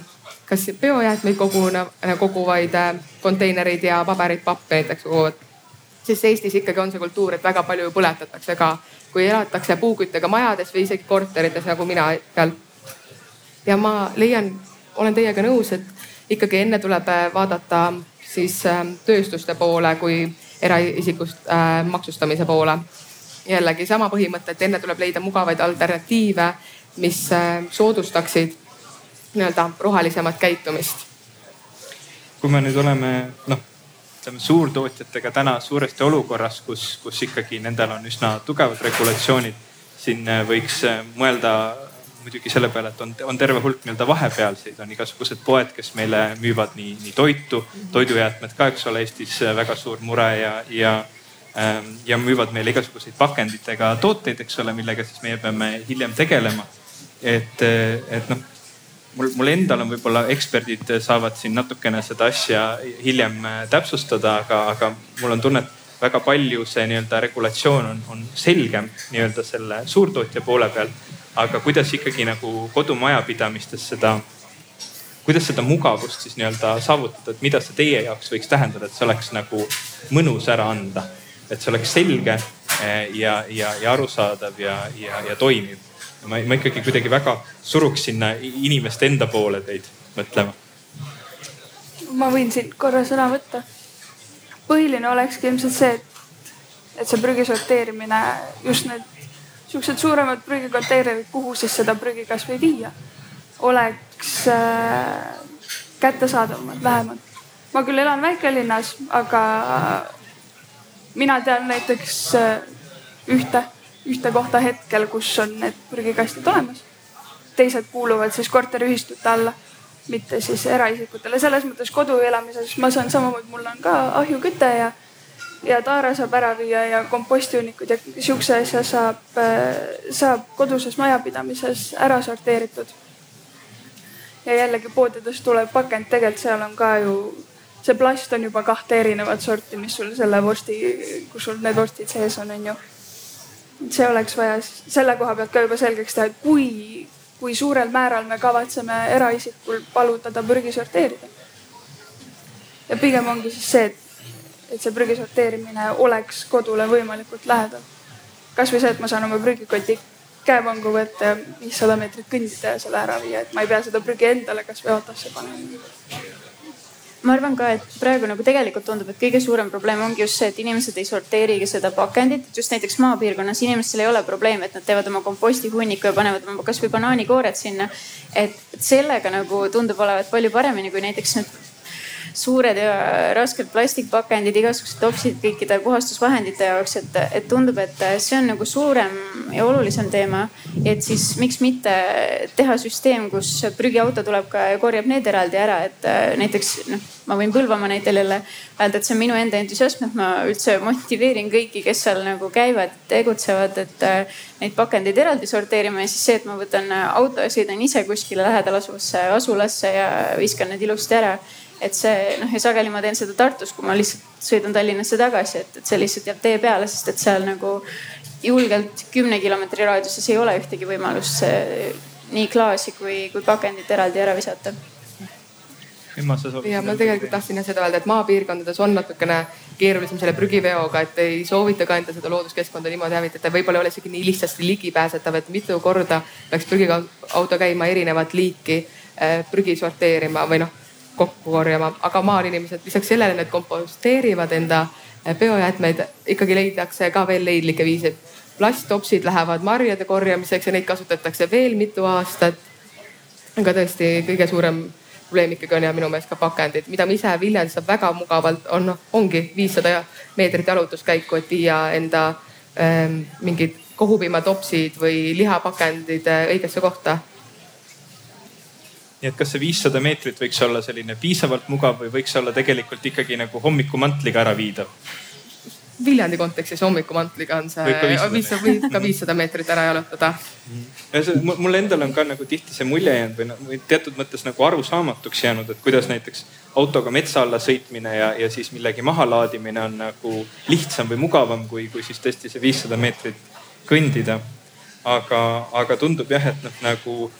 kas biojäätmeid koguna, koguvaid äh, konteinereid ja paberit, pappi näiteks koguvad. sest Eestis ikkagi on see kultuur, et väga palju põletatakse ka, kui elatakse puuküttega majades või isegi korterites nagu mina peal. Ja ma leian, olen teiega nõus, et ikkagi enne tuleb äh, vaadata siis ähm, tööstuste poole kui eraisikust äh, maksustamise poole. jällegi sama põhimõte, et enne tuleb leida mugavaid alternatiive, mis äh, soodustaksid nii-öelda rohelisemat käitumist. kui me nüüd oleme noh, ütleme suurtootjatega täna suuresti olukorras, kus, kus ikkagi nendel on üsna tugevad regulatsioonid, siin äh, võiks mõelda muidugi selle peale, et on, on terve hulk nii-öelda vahepealseid, on igasugused poed, kes meile müüvad nii, nii toitu, toidujäätmed ka, eks ole, Eestis väga suur mure ja, ja ähm, ja müüvad meile igasuguseid pakenditega tooteid, eks ole, millega siis meie peame hiljem tegelema. et, et noh, mul, mul endal on võib-olla eksperdid saavad siin natukene seda asja hiljem täpsustada, aga, aga mul on tunne, et väga palju see nii-öelda regulatsioon on, on selgem nii-öelda selle suurtootja poole peal aga kuidas ikkagi nagu kodumajapidamistes seda, kuidas seda mugavust siis nii-öelda saavutada, et mida see teie jaoks võiks tähendada, et see oleks nagu mõnus ära anda, et see oleks selge eh, ja, ja, ja arusaadav ja, ja, ja toimiv. ma, ma ikkagi kuidagi väga suruks sinna inimeste enda poole teid mõtlema. ma võin siin korra sõna võtta. põhiline olekski ilmselt see, et, et see prügi sorteerimine, just need siuksed suuremad prügikonteinerid, kuhu siis seda prügi kasvõi viia, oleks äh, kättesaadavamad lähemalt. ma küll elan väikelinnas, aga mina tean näiteks äh, ühte, ühte kohta hetkel, kus on need prügikastid olemas. teised kuuluvad siis korteriühistute alla, mitte siis eraisikutele. selles mõttes kodu elamises ma saan samamoodi, mul on ka ahjuküte ja ja taara saab ära viia ja kompostiunikud ja sihukese asja saab, äh, saab koduses majapidamises ära sorteeritud. ja jällegi poodides tuleb pakend, tegelikult seal on ka ju, see plast on juba kahte erinevat sorti, mis sul selle vorsti, kus sul need vorstid sees on, on ju. see oleks vaja selle koha pealt ka juba selgeks teha, et kui, kui suurel määral me kavatseme eraisikul palutada prügi sorteerida. ja pigem ongi siis see, et et see prügi sorteerimine oleks kodule võimalikult lähedal. kasvõi see, et ma saan oma prügikoti käepangu võtta ja viissada meetrit kõndida ja selle ära viia, et ma ei pea seda prügi endale kasvõi autosse panema ma arvan ka, et praegu nagu tegelikult tundub, et kõige suurem probleem ongi just see, et inimesed ei sorteerigi seda pakendit. just näiteks maapiirkonnas inimestel ei ole probleemi, et nad teevad oma kompostihunniku ja panevad oma kasvõi banaanikoored sinna. et sellega nagu tundub olevat palju paremini kui näiteks nüüd suured ja rasked plastikpakendid, igasugused topsid kõikide puhastusvahendite jaoks, et, et tundub, et see on nagu suurem ja olulisem teema. et siis miks mitte teha süsteem, kus prügiauto tuleb ka ja korjab need eraldi ära, et äh, näiteks noh, ma võin Põlvamaa näitel jälle öelda, et see on minu enda entusiasm, et ma üldse motiveerin kõiki, kes seal nagu käivad, tegutsevad, et äh, neid pakendeid eraldi sorteerima ja siis see, et ma võtan auto ja sõidan ise kuskile lähedal asuvasse asulasse ja viskan need ilusti ära et see noh ja sageli ma teen seda Tartus, kui ma lihtsalt sõidan Tallinnasse tagasi, et, et see lihtsalt jääb tee peale, sest et seal nagu julgelt kümne kilomeetri raadiuses ei ole ühtegi võimalust nii klaasi kui, kui pakendit eraldi ära visata. ja ma tegelikult tahtsin jah seda öelda, et maapiirkondades on natukene keerulisem selle prügiveoga, et ei soovita ka enda seda looduskeskkonda niimoodi hävitada, võib-olla ei ole isegi nii lihtsasti ligipääsetav, et mitu korda peaks prügiauto käima erinevat liiki äh, prügi sorteerima või noh kokku korjama, aga maal inimesed lisaks sellele need komposteerivad enda eh, biojäätmeid, ikkagi leitakse ka veel leidlikke viise. plasttopsid lähevad marjade korjamiseks ja neid kasutatakse veel mitu aastat. aga tõesti kõige suurem probleem ikkagi on ja minu meelest ka pakendid, mida ma ise Viljandis saab väga mugavalt, on, ongi viissada meetrit jalutuskäiku, et viia enda ähm, mingid kohupiimatopsid või lihapakendid äh, õigesse kohta nii et kas see viissada meetrit võiks olla selline piisavalt mugav või võiks olla tegelikult ikkagi nagu hommikumantliga ära viidav? Viljandi kontekstis hommikumantliga on see, võib ka viissada meetrit ära jalutada. mul endal on ka nagu tihti see mulje jäänud või, või teatud mõttes nagu arusaamatuks jäänud, et kuidas näiteks autoga metsa alla sõitmine ja, ja siis millegi mahalaadimine on nagu lihtsam või mugavam, kui, kui siis tõesti see viissada meetrit kõndida. aga, aga tundub jah, et noh nagu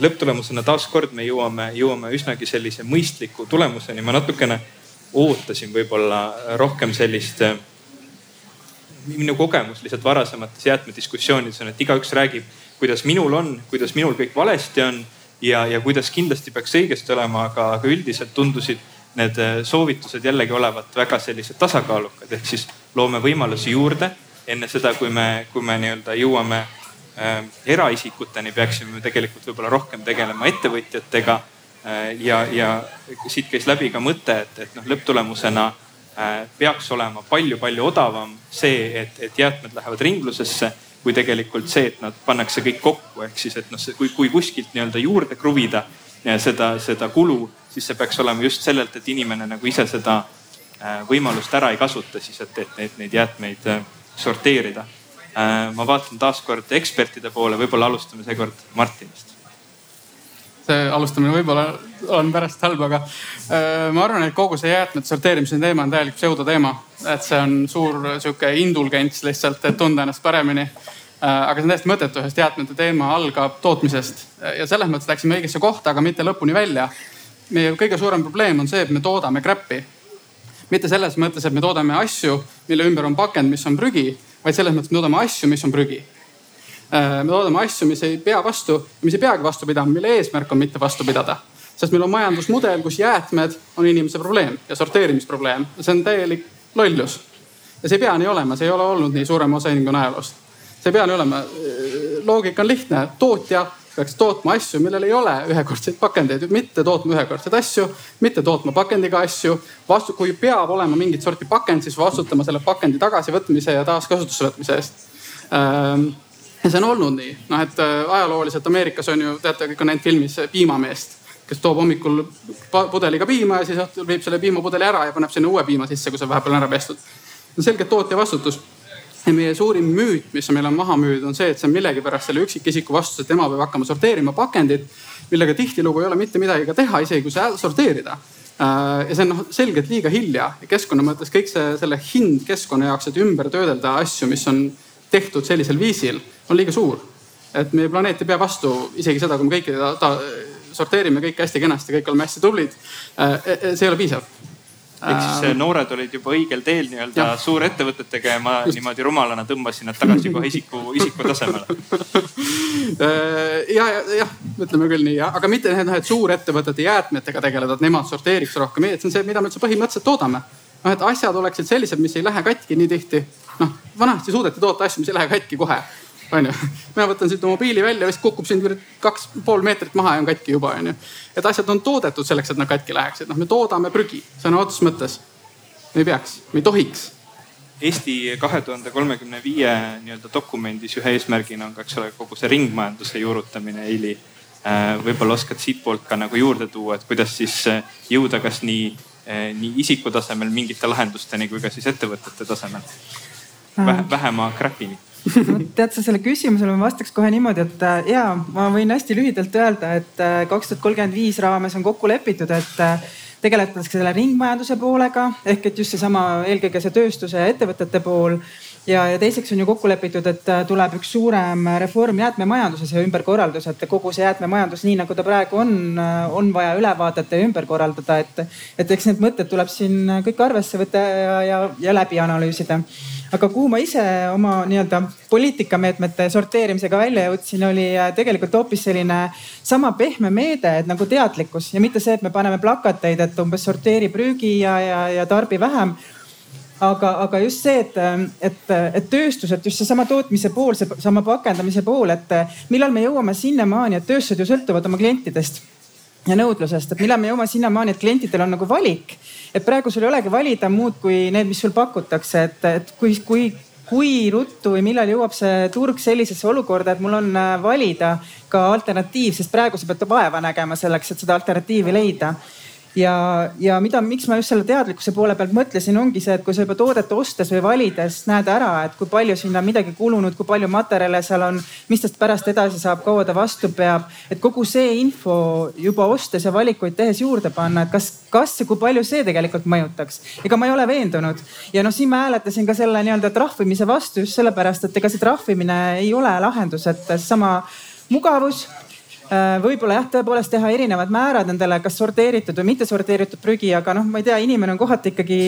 lõpptulemusena taaskord me jõuame, jõuame üsnagi sellise mõistliku tulemuseni. ma natukene ootasin võib-olla rohkem sellist minu kogemus lihtsalt varasemates jäätmediskussioonides on, et igaüks räägib, kuidas minul on, kuidas minul kõik valesti on ja, ja kuidas kindlasti peaks õigesti olema, aga, aga üldiselt tundusid need äh, soovitused jällegi olevat väga sellised tasakaalukad, ehk siis loome võimalusi juurde enne seda, kui me, kui me nii-öelda jõuame äh, eraisikuteni, peaksime tegelikult võib-olla rohkem tegelema ettevõtjatega äh,. ja, ja siit käis läbi ka mõte, et, et noh, lõpptulemusena Äh, peaks olema palju-palju odavam see, et, et jäätmed lähevad ringlusesse, kui tegelikult see, et nad pannakse kõik kokku, ehk siis, et noh, kui, kui kuskilt nii-öelda juurde kruvida seda, seda kulu, siis see peaks olema just sellelt, et inimene nagu ise seda võimalust ära ei kasuta, siis et, et neid, neid jäätmeid sorteerida. Ma vaatan taaskord ekspertide poole, võib-olla alustame seekord Martinist see alustamine võib-olla on pärast halb, aga äh, ma arvan, et kogu see jäätmete sorteerimise teema on täielik pseudoteema. et see on suur sihuke indulgents lihtsalt, et tunda ennast paremini äh,. aga see on täiesti mõttetu, sest jäätmete teema algab tootmisest ja selles mõttes läksime õigesse kohta, aga mitte lõpuni välja. meie kõige suurem probleem on see, et me toodame crap'i. mitte selles mõttes, et me toodame asju, mille ümber on pakend, mis on prügi, vaid selles mõttes, et me toodame asju, mis on prügi Äh, me toodame asju, mis ei pea vastu, mis ei peagi vastu pidama, mille eesmärk on mitte vastu pidada. sest meil on majandusmudel, kus jäätmed on inimese probleem ja sorteerimisprobleem. see on täielik lollus. ja see ei pea nii olema, see ei ole olnud nii suurema osa inimkonna ajaloost. see ei pea nii olema. loogika on lihtne, tootja peaks tootma asju, millel ei ole ühekordseid pakendeid, mitte tootma ühekordseid asju, mitte tootma pakendiga asju. vastu, kui peab olema mingit sorti pakend, siis vastutama selle pakendi tagasivõtmise ja taaskasutusse võtmise eest ähm, ja see on olnud nii, noh et äh, ajalooliselt Ameerikas on ju, teate, kõik on näinud filmis äh, piimameest, kes toob hommikul pudeliga piima ja siis õhtul viib selle piimapudeli ära ja paneb sinna uue piima sisse, kui see vahepeal on ära pestud. see on selgelt tootja vastutus. Ja meie suurim müüt, mis meil on maha müüdud, on see, et see on millegipärast selle üksikisiku vastutus, et tema peab hakkama sorteerima pakendit, millega tihtilugu ei ole mitte midagi ka teha, isegi kui see sorteerida äh, ja see on noh selgelt liiga hilja ja keskkonna mõttes kõik see, selle hind keskkonna jaoks, et ümber töödelda asju, mis on tehtud sellisel viisil, on liiga suur. et meie planeet ei pea vastu isegi seda, kui me kõiki ta, ta, sorteerime kõike hästi kenasti, kõik oleme hästi tublid. Äh, e, e, see ei ole piisav ehk siis äh, noored olid juba õigel teel nii-öelda suurettevõtetega ja ma niimoodi rumalana tõmbasin nad tagasi kohe isiku, isiku tasemele. Äh, ja, ja, jah, ütleme küll nii, aga mitte noh, et suurettevõtete jäätmetega tegeleda, et nemad sorteeriks rohkem, see on see, mida me üldse põhimõtteliselt toodame. noh, et asjad oleksid sellised, mis ei lähe katki nii tihti. Noh, vanasti suudeti toota asju, mis ei lähe katki kohe onju. mina võtan siit mobiili välja, vist kukub siin kaks pool meetrit maha ja on katki juba onju. et asjad on toodetud selleks, et nad katki läheksid, noh me toodame prügi sõna otseses mõttes. me ei peaks, me ei tohiks. Eesti kahe tuhande kolmekümne viie nii-öelda dokumendis ühe eesmärgina on ka, eks ole, kogu see ringmajanduse juurutamine, Eili. Äh, võib-olla oskad siitpoolt ka nagu juurde tuua, et kuidas siis äh, jõuda kas nii, äh, nii isiku tasemel mingite lahendusteni kui ka siis ettevõtete tasemel vähe, vähema crap'ini tead sa selle küsimusele ma vastaks kohe niimoodi, et äh, ja ma võin hästi lühidalt öelda, et äh, kaks tuhat kolmkümmend viis raames on kokku lepitud, et äh, tegeletakse selle ringmajanduse poolega ehk et just seesama eelkõige see tööstuse ja ettevõtete pool. Ja, ja teiseks on ju kokku lepitud, et tuleb üks suurem reform jäätmemajanduses ja ümberkorraldus, et kogu see jäätmemajandus, nii nagu ta praegu on, on vaja üle vaadata ja ümber korraldada, et, et eks need mõtted tuleb siin kõik arvesse võtta ja, ja, ja läbi analüüsida aga kuhu ma ise oma nii-öelda poliitikameetmete sorteerimisega välja jõudsin, oli äh, tegelikult hoopis selline sama pehme meede, et nagu teadlikkus ja mitte see, et me paneme plakateid, et umbes sorteeri prügi ja, ja, ja tarbi vähem. Aga, aga just see, et, et, et tööstus, et just seesama tootmise pool, seesama pakendamise pool, et millal me jõuame sinnamaani, et tööstused ju sõltuvad oma klientidest ja nõudlusest, et millal me jõuame sinnamaani, et klientidel on nagu valik. et praegu sul ei olegi valida muud kui need, mis sul pakutakse, et, et kui, kui, kui ruttu või millal jõuab see turg sellisesse olukorda, et mul on äh, valida ka alternatiiv, sest praegu sa pead vaeva nägema selleks, et seda alternatiivi leida ja, ja mida, miks ma just selle teadlikkuse poole pealt mõtlesin, ongi see, et kui sa juba toodet ostes või valides näed ära, et kui palju sinna midagi kulunud, kui palju materjale seal on, mis tast pärast edasi saab, kaua ta vastu peab. et kogu see info juba ostes ja valikuid tehes juurde panna, et kas, kas ja kui palju see tegelikult mõjutaks. ega ma ei ole veendunud ja noh, siin ma hääletasin ka selle nii-öelda trahvimise vastu just sellepärast, et ega see trahvimine ei ole lahendus, et seesama mugavus võib-olla jah, tõepoolest teha erinevad määrad nendele, kas sorteeritud või mitte sorteeritud prügi, aga noh, ma ei tea, inimene on kohati ikkagi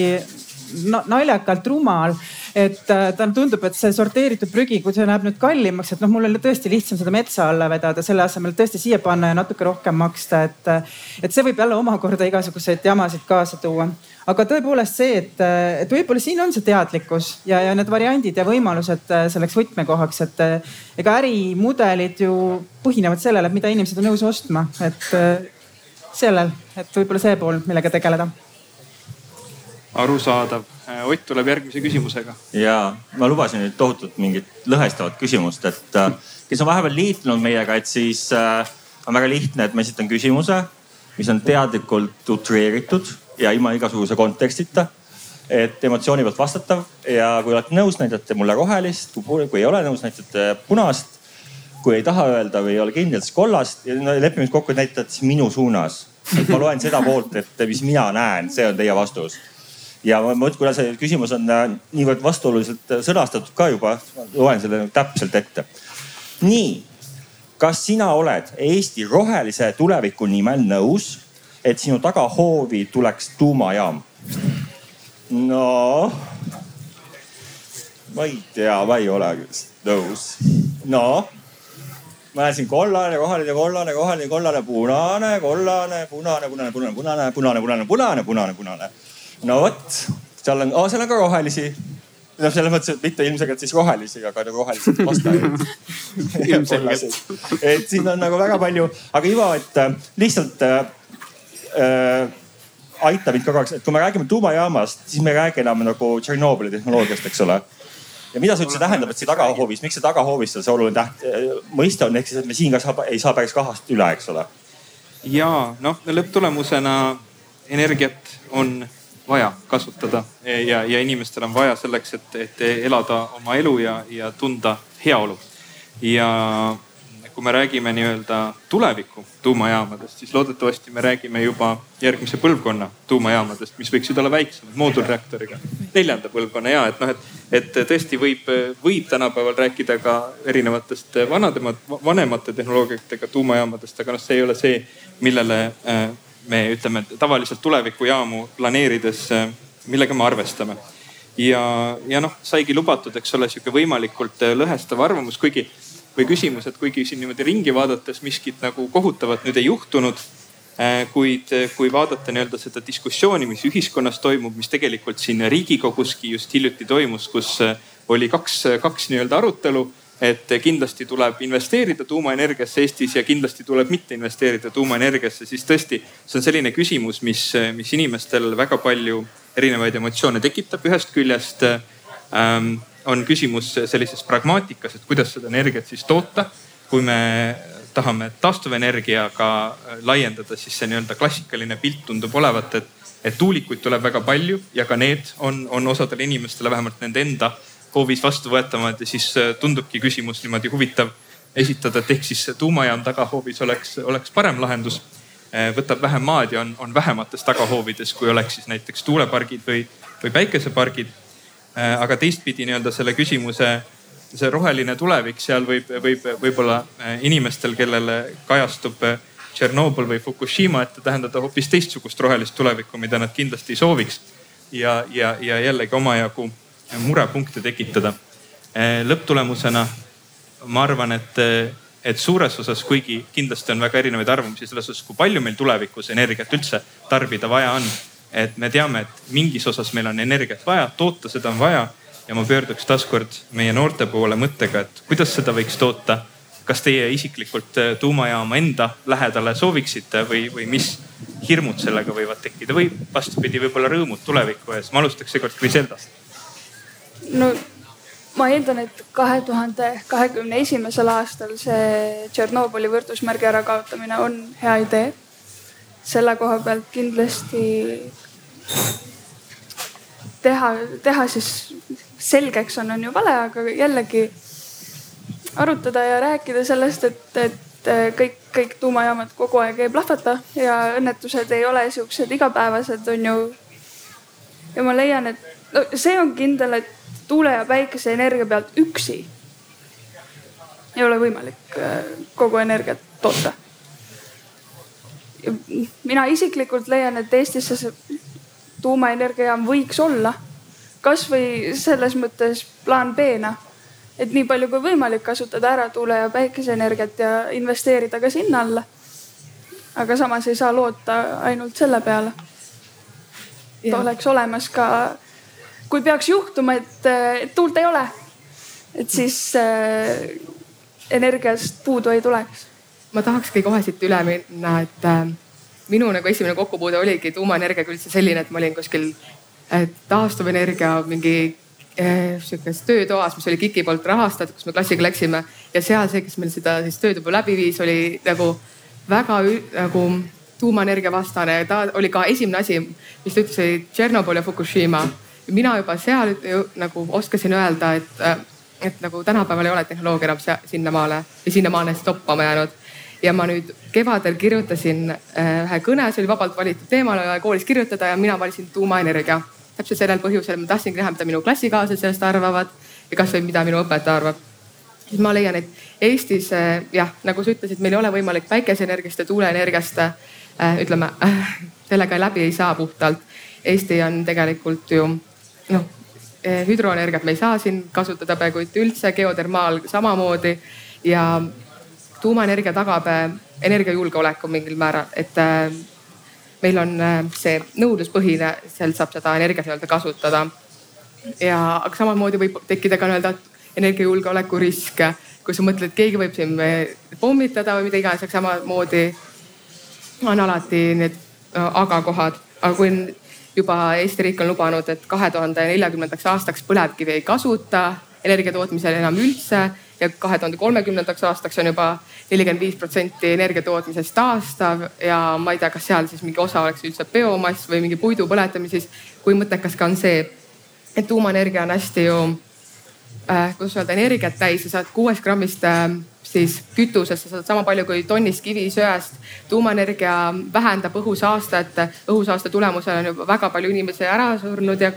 naljakalt rumal. et äh, talle tundub, et see sorteeritud prügi, kui see läheb nüüd kallimaks, et noh, mul oli tõesti lihtsam seda metsa alla vedada, selle asemel tõesti siia panna ja natuke rohkem maksta, et. Äh, et see võib jälle omakorda igasuguseid jamasid kaasa tuua aga tõepoolest see, et, et võib-olla siin on see teadlikkus ja, ja need variandid ja võimalused äh, selleks võtmekohaks, et äh, ega ärimudelid ju põhinevad sellele, et mida inimesed on nõus ostma, et äh, sellel, et võib-olla see pool, millega tegeleda. arusaadav. Ott tuleb järgmise küsimusega. ja ma lubasin nüüd tohutult mingit lõhestavat küsimust, et kes on vahepeal liitunud meiega, et siis on väga lihtne, et ma esitan küsimuse, mis on teadlikult utreeritud ja ilma igasuguse kontekstita. et emotsiooni pealt vastatav ja kui olete nõus, näitate mulle rohelist, kui ei ole nõus, näitate punast. kui ei taha öelda või ei ole kindel, siis kollast ja no, lepime kokku, et näitate siis minu suunas. et ma loen seda poolt, et mis mina näen, see on teie vastus ja ma mõtlen, kuna see küsimus on äh, niivõrd vastuoluliselt äh, sõnastatud ka juba, loen selle täpselt ette. nii, kas sina oled Eesti rohelise tuleviku nimel nõus et sinu tagahoovi tuleks tuumajaam. no, ma ei tea, ma ei ole nõus. no, ma näen siin kollane, roheline, kollane, roheline, kollane, punane, kollane, punane, punane, punane, punane, punane, punane, punane, punane, punane. no vot, seal on oh,, seal on ka rohelisi noh, selles mõttes, et mitte ilmselgelt siis rohelisi, aga nagu rohelised vastajaid ilmselgelt. et siin on nagu väga palju, aga Ivo, et äh, lihtsalt äh, äh, aita mind ka korraks, et kui me räägime tuumajaamast, siis me ei räägi enam nagu Tšernobõli tehnoloogiast, eks ole. ja mida see üldse tähendab, et see tagahoovis, miks see tagahoovis seal see oluline täht-, äh, mõiste on, ehk siis, et me siin ka saab, ei saa päris kahast üle, eks ole. ja noh, lõpptulemusena energiat on vaja kasutada ja, ja inimestel on vaja selleks, et, et elada oma elu ja, ja tunda heaolu. ja kui me räägime nii-öelda tuleviku tuumajaamadest, siis loodetavasti me räägime juba järgmise põlvkonna tuumajaamadest, mis võiksid olla väiksemad moodulreaktoriga. neljanda põlvkonna ja et noh, et, et tõesti võib, võib tänapäeval rääkida ka erinevatest vanademat, vanemate tehnoloogiatega tuumajaamadest, aga noh, see ei ole see, millele äh, me ütleme tavaliselt tulevikujaamu planeerides, äh, millega me arvestame ja, ja noh, saigi lubatud, eks ole, sihuke võimalikult äh, lõhestav arvamus, kuigi või küsimus, et kuigi siin niimoodi ringi vaadates miskit nagu kohutavat nüüd ei juhtunud. Äh, kuid kui vaadata nii-öelda seda diskussiooni, mis ühiskonnas toimub, mis tegelikult siin Riigikoguski just hiljuti toimus, kus äh, oli kaks, kaks nii-öelda arutelu et kindlasti tuleb investeerida tuumaenergiasse Eestis ja kindlasti tuleb mitte investeerida tuumaenergiasse, siis tõesti, see on selline küsimus, mis, mis inimestel väga palju erinevaid emotsioone tekitab. ühest küljest ähm, on küsimus sellises pragmaatikas, et kuidas seda energiat siis toota. kui me tahame taastuvenergiaga laiendada, siis see nii-öelda klassikaline pilt tundub olevat, et, et tuulikuid tuleb väga palju ja ka need on, on osadele inimestele vähemalt nende enda hoovis vastuvõetamad ja siis äh, tundubki küsimus niimoodi huvitav esitada, et ehk siis tuumajaam tagahoovis oleks, oleks parem lahendus. Äh, võtab vähem maad ja on, on vähemates tagahoovides, kui oleks siis näiteks tuulepargid või, või päikesepargid aga teistpidi nii-öelda selle küsimuse, see roheline tulevik, seal võib, võib, võib-olla äh, inimestel, kellele kajastub äh, Tšernobõl või Fukushima, et tähendada hoopis teistsugust rohelist tulevikku, mida nad kindlasti ei sooviks. ja, ja, ja jällegi omajagu murepunkte tekitada. lõpptulemusena ma arvan, et, et suures osas, kuigi kindlasti on väga erinevaid arvamusi selles osas, kui palju meil tulevikus energiat üldse tarbida vaja on et me teame, et mingis osas meil on energiat vaja, toota seda on vaja ja ma pöörduks taaskord meie noorte poole mõttega, et kuidas seda võiks toota kas teie isiklikult äh, tuumajaama enda lähedale sooviksite või, või mis hirmud sellega võivad tekkida või vastupidi, võib-olla rõõmud tuleviku ees? ma alustaks seekord Griseldast. no ma eeldan, et kahe tuhande kahekümne esimesel aastal see Tšernobõli võrdusmärgi ärakaotamine on hea idee. Selle koha pealt kindlasti teha, teha siis selgeks on, on ju vale, aga jällegi arutada ja rääkida sellest, et, et kõik, kõik tuumajaamad kogu aeg ei plahvata ja õnnetused ei ole siuksed igapäevased, on ju. ja ma leian, et no see on kindel, et tuule ja päikeseenergia pealt üksi ei ole võimalik äh, kogu energiat toota. Mina isiklikult leian, et Eestisse see tuumaenergiajaam võiks olla kasvõi selles mõttes plaan B-na et nii palju kui võimalik kasutada ära tuule ja päikeseenergiat ja investeerida ka sinna alla. aga samas ei saa loota ainult selle peale. et oleks olemas ka, kui peaks juhtuma, et, tuult ei ole, et siis äh, energiast puudu ei tuleks. Ma tahakski kohe siit üle minna, et äh, minu nagu esimene kokkupuude oligi tuumaenergiaga üldse selline, et ma olin kuskil äh, taastuvenergia mingi Eh, sihukeses töötoas, mis oli KIK-i poolt rahastatud, kus me klassiga läksime ja seal see, kes meil seda siis töötuba läbi viis, oli nagu väga nagu tuumaenergia vastane ja ta oli ka esimene asi, mis ta ütles, oli Tšernobõl ja Fukushima. mina juba seal ju, nagu oskasin öelda, et, et nagu tänapäeval ei ole tehnoloogia enam sinnamaale või sinnamaale toppama jäänud. Ja ma nüüd kevadel kirjutasin eh, ühe kõne, see oli vabalt valitud teemal koolis kirjutada ja mina valisin tuumaenergia täpselt sellel põhjusel ma tahtsingi näha, mida minu klassikaaslased sellest arvavad ja kasvõi mida minu õpetaja arvab. siis ma leian, et Eestis eh, jah, nagu sa ütlesid, meil ei ole võimalik päikeseenergiast ja tuuleenergiast äh, ütleme äh,, sellega läbi ei saa puhtalt. Eesti on tegelikult ju noh, hüdroenergiat me ei saa siin kasutada peaaegu üldse, geotermaal samamoodi ja tuumaenergia tagab energiajulgeoleku mingil määral, et meil on äh, see nõudluspõhine, seal saab seda energiat nii-öelda kasutada. ja, aga samamoodi võib tekkida ka nii-öelda energiajulgeoleku risk, kui sa mõtled, et keegi võib siin äh, pommitada või mida iganes, aga samamoodi on alati need äh, aga-kohad, aga kui juba Eesti riik on lubanud, et kahe tuhande neljakümnendaks aastaks põlevkivi ei kasuta energia tootmisel enam üldse ja kahe tuhande kolmekümnendaks aastaks on juba nelikümmend viis protsenti energia tootmisest taastav ja ma ei tea, kas seal siis mingi osa oleks üldse biomass või mingi puidu põletamine, siis kui mõttekas ka on see, et tuumaenergia on hästi ju äh,, kuidas öelda, energiat täis, sa saad kuuest grammist äh, siis kütusest, sa saad sama palju kui tonnist kivisöest. tuumaenergia vähendab õhusaastet, õhusaaste tulemusel on juba väga palju inimesi ära surnud ja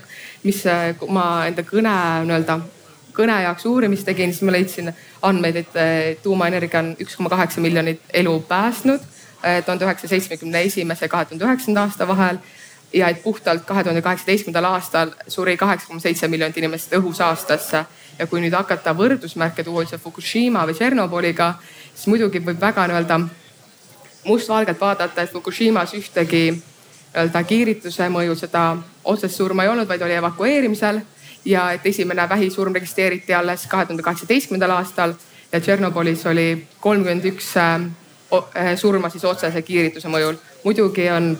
mis äh, ma enda kõne nii-öelda kõne jaoks uurimist tegin, siis ma leidsin andmeid, et tuumaenergia on üks koma kaheksa miljonit elu päästnud eh, tuhande üheksasaja seitsmekümne esimese, kahe tuhande üheksanda aasta vahel. ja et puhtalt kahe tuhande kaheksateistkümnendal aastal suri kaheksa koma seitse miljonit inimest õhusaastasse. ja kui nüüd hakata võrdusmärke tuua üldse Fukushima või Tšernobõliga, siis muidugi võib väga nii-öelda mustvalgelt vaadata, et Fukushimas ühtegi nii-öelda kiirituse mõju seda otsest surma ei olnud, vaid oli evakueerimisel ja et esimene vähisurm registreeriti alles kahe tuhande kaheksateistkümnendal aastal ja Tšernobõlis oli kolmkümmend üks äh, äh, surma siis otsese kiirituse mõjul. muidugi on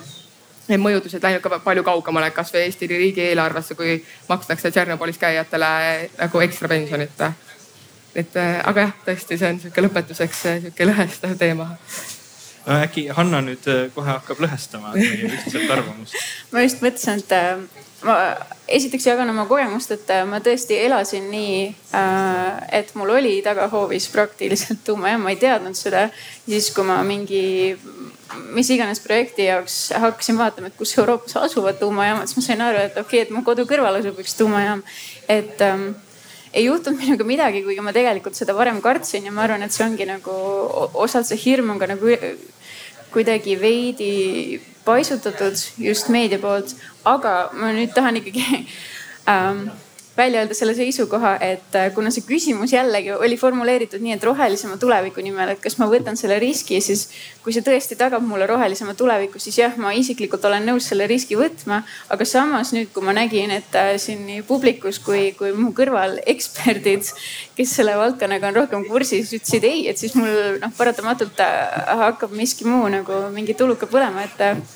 need mõjutused läinud ka palju kaugemale, kasvõi Eesti riigieelarvesse, kui makstakse Tšernobõlis käijatele nagu ekstra pensionit. et äh, aga jah, tõesti, see on sihuke lõpetuseks sihuke lõhestav teema no äkki Hanna nüüd kohe hakkab lõhestama meie ühtset arvamust. ma just mõtlesin, et ma esiteks jagan oma kogemust, et äh, ma tõesti elasin nii, äh, et mul oli tagahoovis praktiliselt tuumajaam, ma ei teadnud seda. siis kui ma mingi, mis iganes projekti jaoks hakkasin vaatama, et kus Euroopas asuvad tuumajaamad, siis ma sain aru, et okei okay,, et mu kodu kõrval asub üks tuumajaam. et ähm, ei juhtunud minuga midagi, kuigi ma tegelikult seda varem kartsin ja ma arvan, et see ongi nagu osalt see hirm on ka nagu kuidagi veidi paisutatud just meedia poolt. aga ma nüüd tahan ikkagi ähm, välja öelda selle seisukoha, et äh, kuna see küsimus jällegi oli formuleeritud nii, et rohelisema tuleviku nimel, et kas ma võtan selle riski, siis kui see tõesti tagab mulle rohelisema tuleviku, siis jah, ma isiklikult olen nõus selle riski võtma. aga samas nüüd, kui ma nägin, et äh, siin nii publikus kui, kui mu kõrval eksperdid, kes selle valdkonnaga on rohkem kursis, ütlesid ei, et siis mul noh, paratamatult äh, hakkab miski muu nagu mingi tuluka põlema, et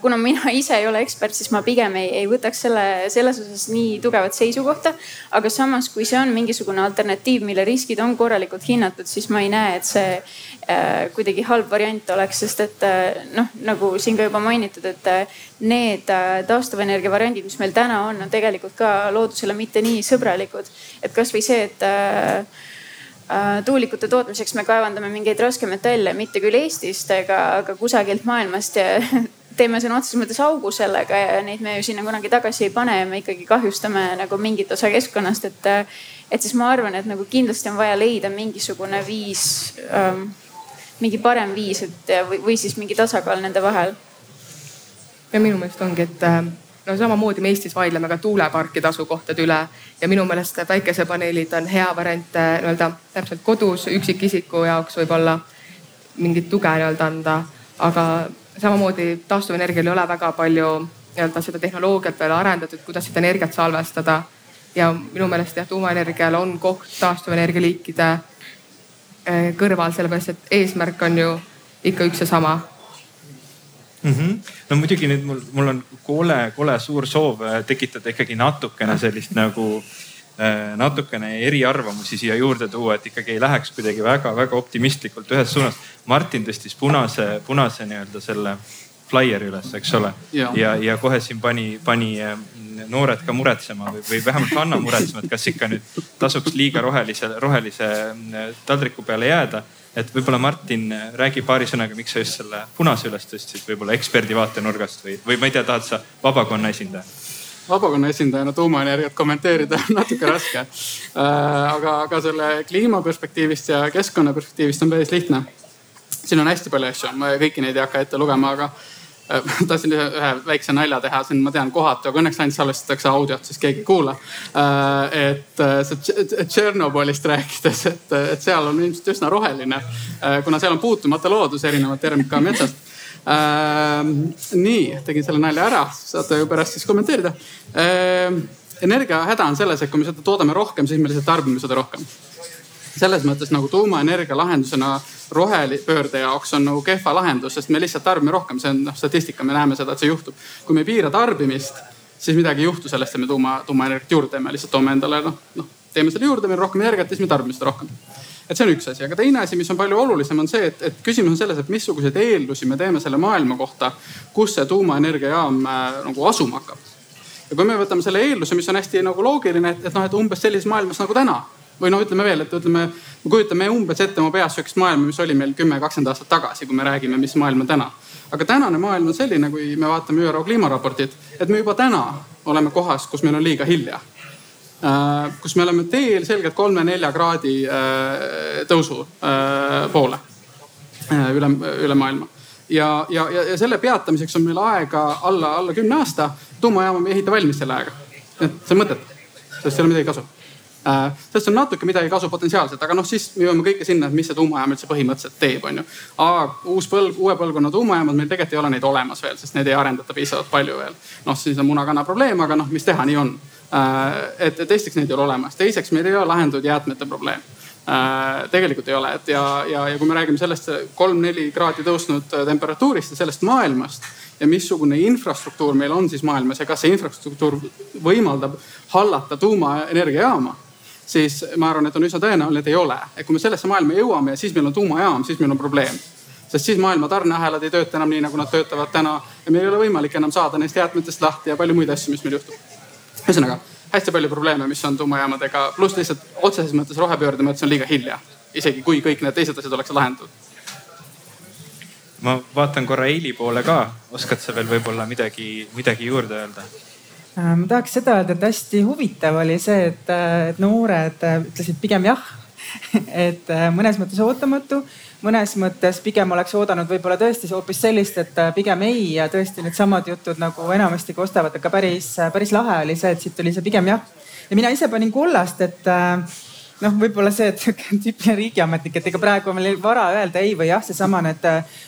kuna mina ise ei ole ekspert, siis ma pigem ei, ei võtaks selle, selles osas nii tugevat seisukohta. aga samas, kui see on mingisugune alternatiiv, mille riskid on korralikult hinnatud, siis ma ei näe, et see äh, kuidagi halb variant oleks, sest et äh, noh, nagu siin ka juba mainitud, et äh, need äh, taastuvenergia variandid, mis meil täna on, on tegelikult ka loodusele mitte nii sõbralikud. et kasvõi see, et äh, äh tuulikute tootmiseks me kaevandame mingeid raskmetalle, mitte küll Eestist ega, aga kusagilt maailmast ja teeme sõna otseses mõttes augu sellega ja neid me ju sinna kunagi tagasi ei pane ja me ikkagi kahjustame nagu mingit osa keskkonnast, et. et siis ma arvan, et nagu kindlasti on vaja leida mingisugune viis ähm,, mingi parem viis, et või, või siis mingi tasakaal nende vahel. ja minu meelest ongi, et äh, no samamoodi me Eestis vaidleme ka tuuleparkide asukohtade üle ja minu meelest päikesepaneelid on hea variant äh, nii-öelda täpselt kodus üksikisiku jaoks võib-olla mingit tuge nii-öelda anda, aga samamoodi taastuvenergial ei ole väga palju nii-öelda seda tehnoloogiat veel arendatud, kuidas seda energiat salvestada. ja minu meelest jah, tuumaenergial on koht taastuvenergia liikide eh, kõrval, sellepärast et eesmärk on ju ikka üks ja sama mm. -hmm. no muidugi nüüd mul, mul on kole, kole suur soov eh, tekitada ikkagi natukene sellist nagu Äh, natukene eriarvamusi siia juurde tuua, et ikkagi ei läheks kuidagi väga-väga optimistlikult ühes suunas. Martin tõstis punase, punase nii-öelda selle flaieri üles, eks ole. ja, ja, ja kohe siin pani, pani äh, noored ka muretsema või, või vähemalt Hanna muretsema, et kas ikka nüüd tasuks liiga rohelise, rohelise äh, taldriku peale jääda. et võib-olla Martin räägi paari sõnaga, miks sa just selle punase üles tõstsid, võib-olla eksperdi vaatenurgast või, või ma ei tea, tahad sa vabakonna esindaja? Vabakonna esindajana tuumaenergiat kommenteerida on natuke raske. Äh, aga, aga selle kliima perspektiivist ja keskkonna perspektiivist on päris lihtne. siin on hästi palju asju, ma kõiki neid ei hakka ette lugema, aga äh, tahtsin ühe väikse nalja teha, siin ma tean kohatu, aga õnneks ainult salvestatakse audiot, siis keegi ei kuula. Äh, et see Tšernobõlist rääkides, et, et seal on ilmselt üsna roheline, kuna seal on puutumata loodus erinevalt RMK metsast äh,. nii, tegin selle nalja ära, saate ju pärast siis kommenteerida äh,. energiahäda on selles, et kui me seda toodame rohkem, siis me lihtsalt tarbime seda rohkem. selles mõttes nagu tuumaenergia lahendusena rohepöörde jaoks on nagu kehva lahendus, sest me lihtsalt tarbime rohkem, see on noh statistika, me näeme seda, et see juhtub. kui me ei piira tarbimist, siis midagi ei juhtu sellest, et me tuuma, tuumaenergiat juurde teeme, lihtsalt toome endale noh, noh teeme selle juurde, meil on rohkem energiat siis me tarbime seda rohkem et see on üks asi, aga teine asi, mis on palju olulisem, on see, et, et küsimus on selles, et missuguseid eeldusi me teeme selle maailma kohta, kus see tuumaenergiajaam äh, nagu asuma hakkab. ja kui me võtame selle eelduse, mis on hästi nagu loogiline, et, et noh, et umbes sellises maailmas nagu täna või no ütleme veel, et ütleme, me kujutame umbes ette oma peas sihukest maailma, mis oli meil kümme, kakskümmend aastat tagasi, kui me räägime, mis maailm on täna. aga tänane maailm on selline, kui me vaatame ÜRO kliimaraportit, et me juba täna oleme kohas, kus meil on liiga hilja kus me oleme teel selgelt kolme-nelja kraadi äh, tõusu äh, poole üle, üle maailma. ja, ja, ja, selle peatamiseks on meil aega alla, alla kümne aasta. tuumajaama me ei ehita valmis selle ajaga. et see on mõttetu, sest ei ole midagi kasu. see on natuke midagi kasu potentsiaalselt, aga noh, siis me jõuame kõike sinna, et mis see tuumajaam üldse põhimõtteliselt teeb, on ju. uus põlv, uue põlvkonna tuumajaamad, meil tegelikult ei ole neid olemas veel, sest neid ei arendata piisavalt palju veel. noh, siis on muna-kana probleem, aga noh, mis teha, nii on Äh, et, et esiteks neid ei ole olemas, teiseks meil ei ole lahendatud jäätmete probleem äh, tegelikult ei ole, et ja, ja, ja kui me räägime sellest kolm-neli kraadi tõusnud äh, temperatuurist ja sellest maailmast ja missugune infrastruktuur meil on siis maailmas ja kas see infrastruktuur võimaldab hallata tuumaenergiajaama siis ma arvan, et on üsna tõenäoline, et ei ole. et kui me sellesse maailma jõuame ja siis meil on tuumajaam, siis meil on probleem. sest siis maailma tarneahelad ei tööta enam nii, nagu nad töötavad täna ja meil ei ole võimalik enam saada neist jäätmetest lahti ja palju muid asju, mis meil juhtub ühesõnaga hästi palju probleeme, mis on tuumajaamadega, pluss lihtsalt otseses mõttes rohepöörde mõttes on liiga hilja. isegi kui kõik need teised asjad oleks lahendatud. ma vaatan korra Eili poole ka, oskad sa veel võib-olla midagi, midagi juurde öelda? Äh, ma tahaks seda öelda, et hästi huvitav oli see, et, et noored ütlesid pigem jah et mõnes mõttes ootamatu, mõnes mõttes pigem oleks oodanud võib-olla tõesti hoopis sellist, et pigem ei ja tõesti needsamad jutud nagu enamasti kostavad, aga päris, päris lahe oli see, et siit tuli see pigem jah. ja mina ise panin kollast, et noh, võib-olla see, et tüüpiline riigiametnik, et ega praegu on meil vara öelda ei või jah, seesama need,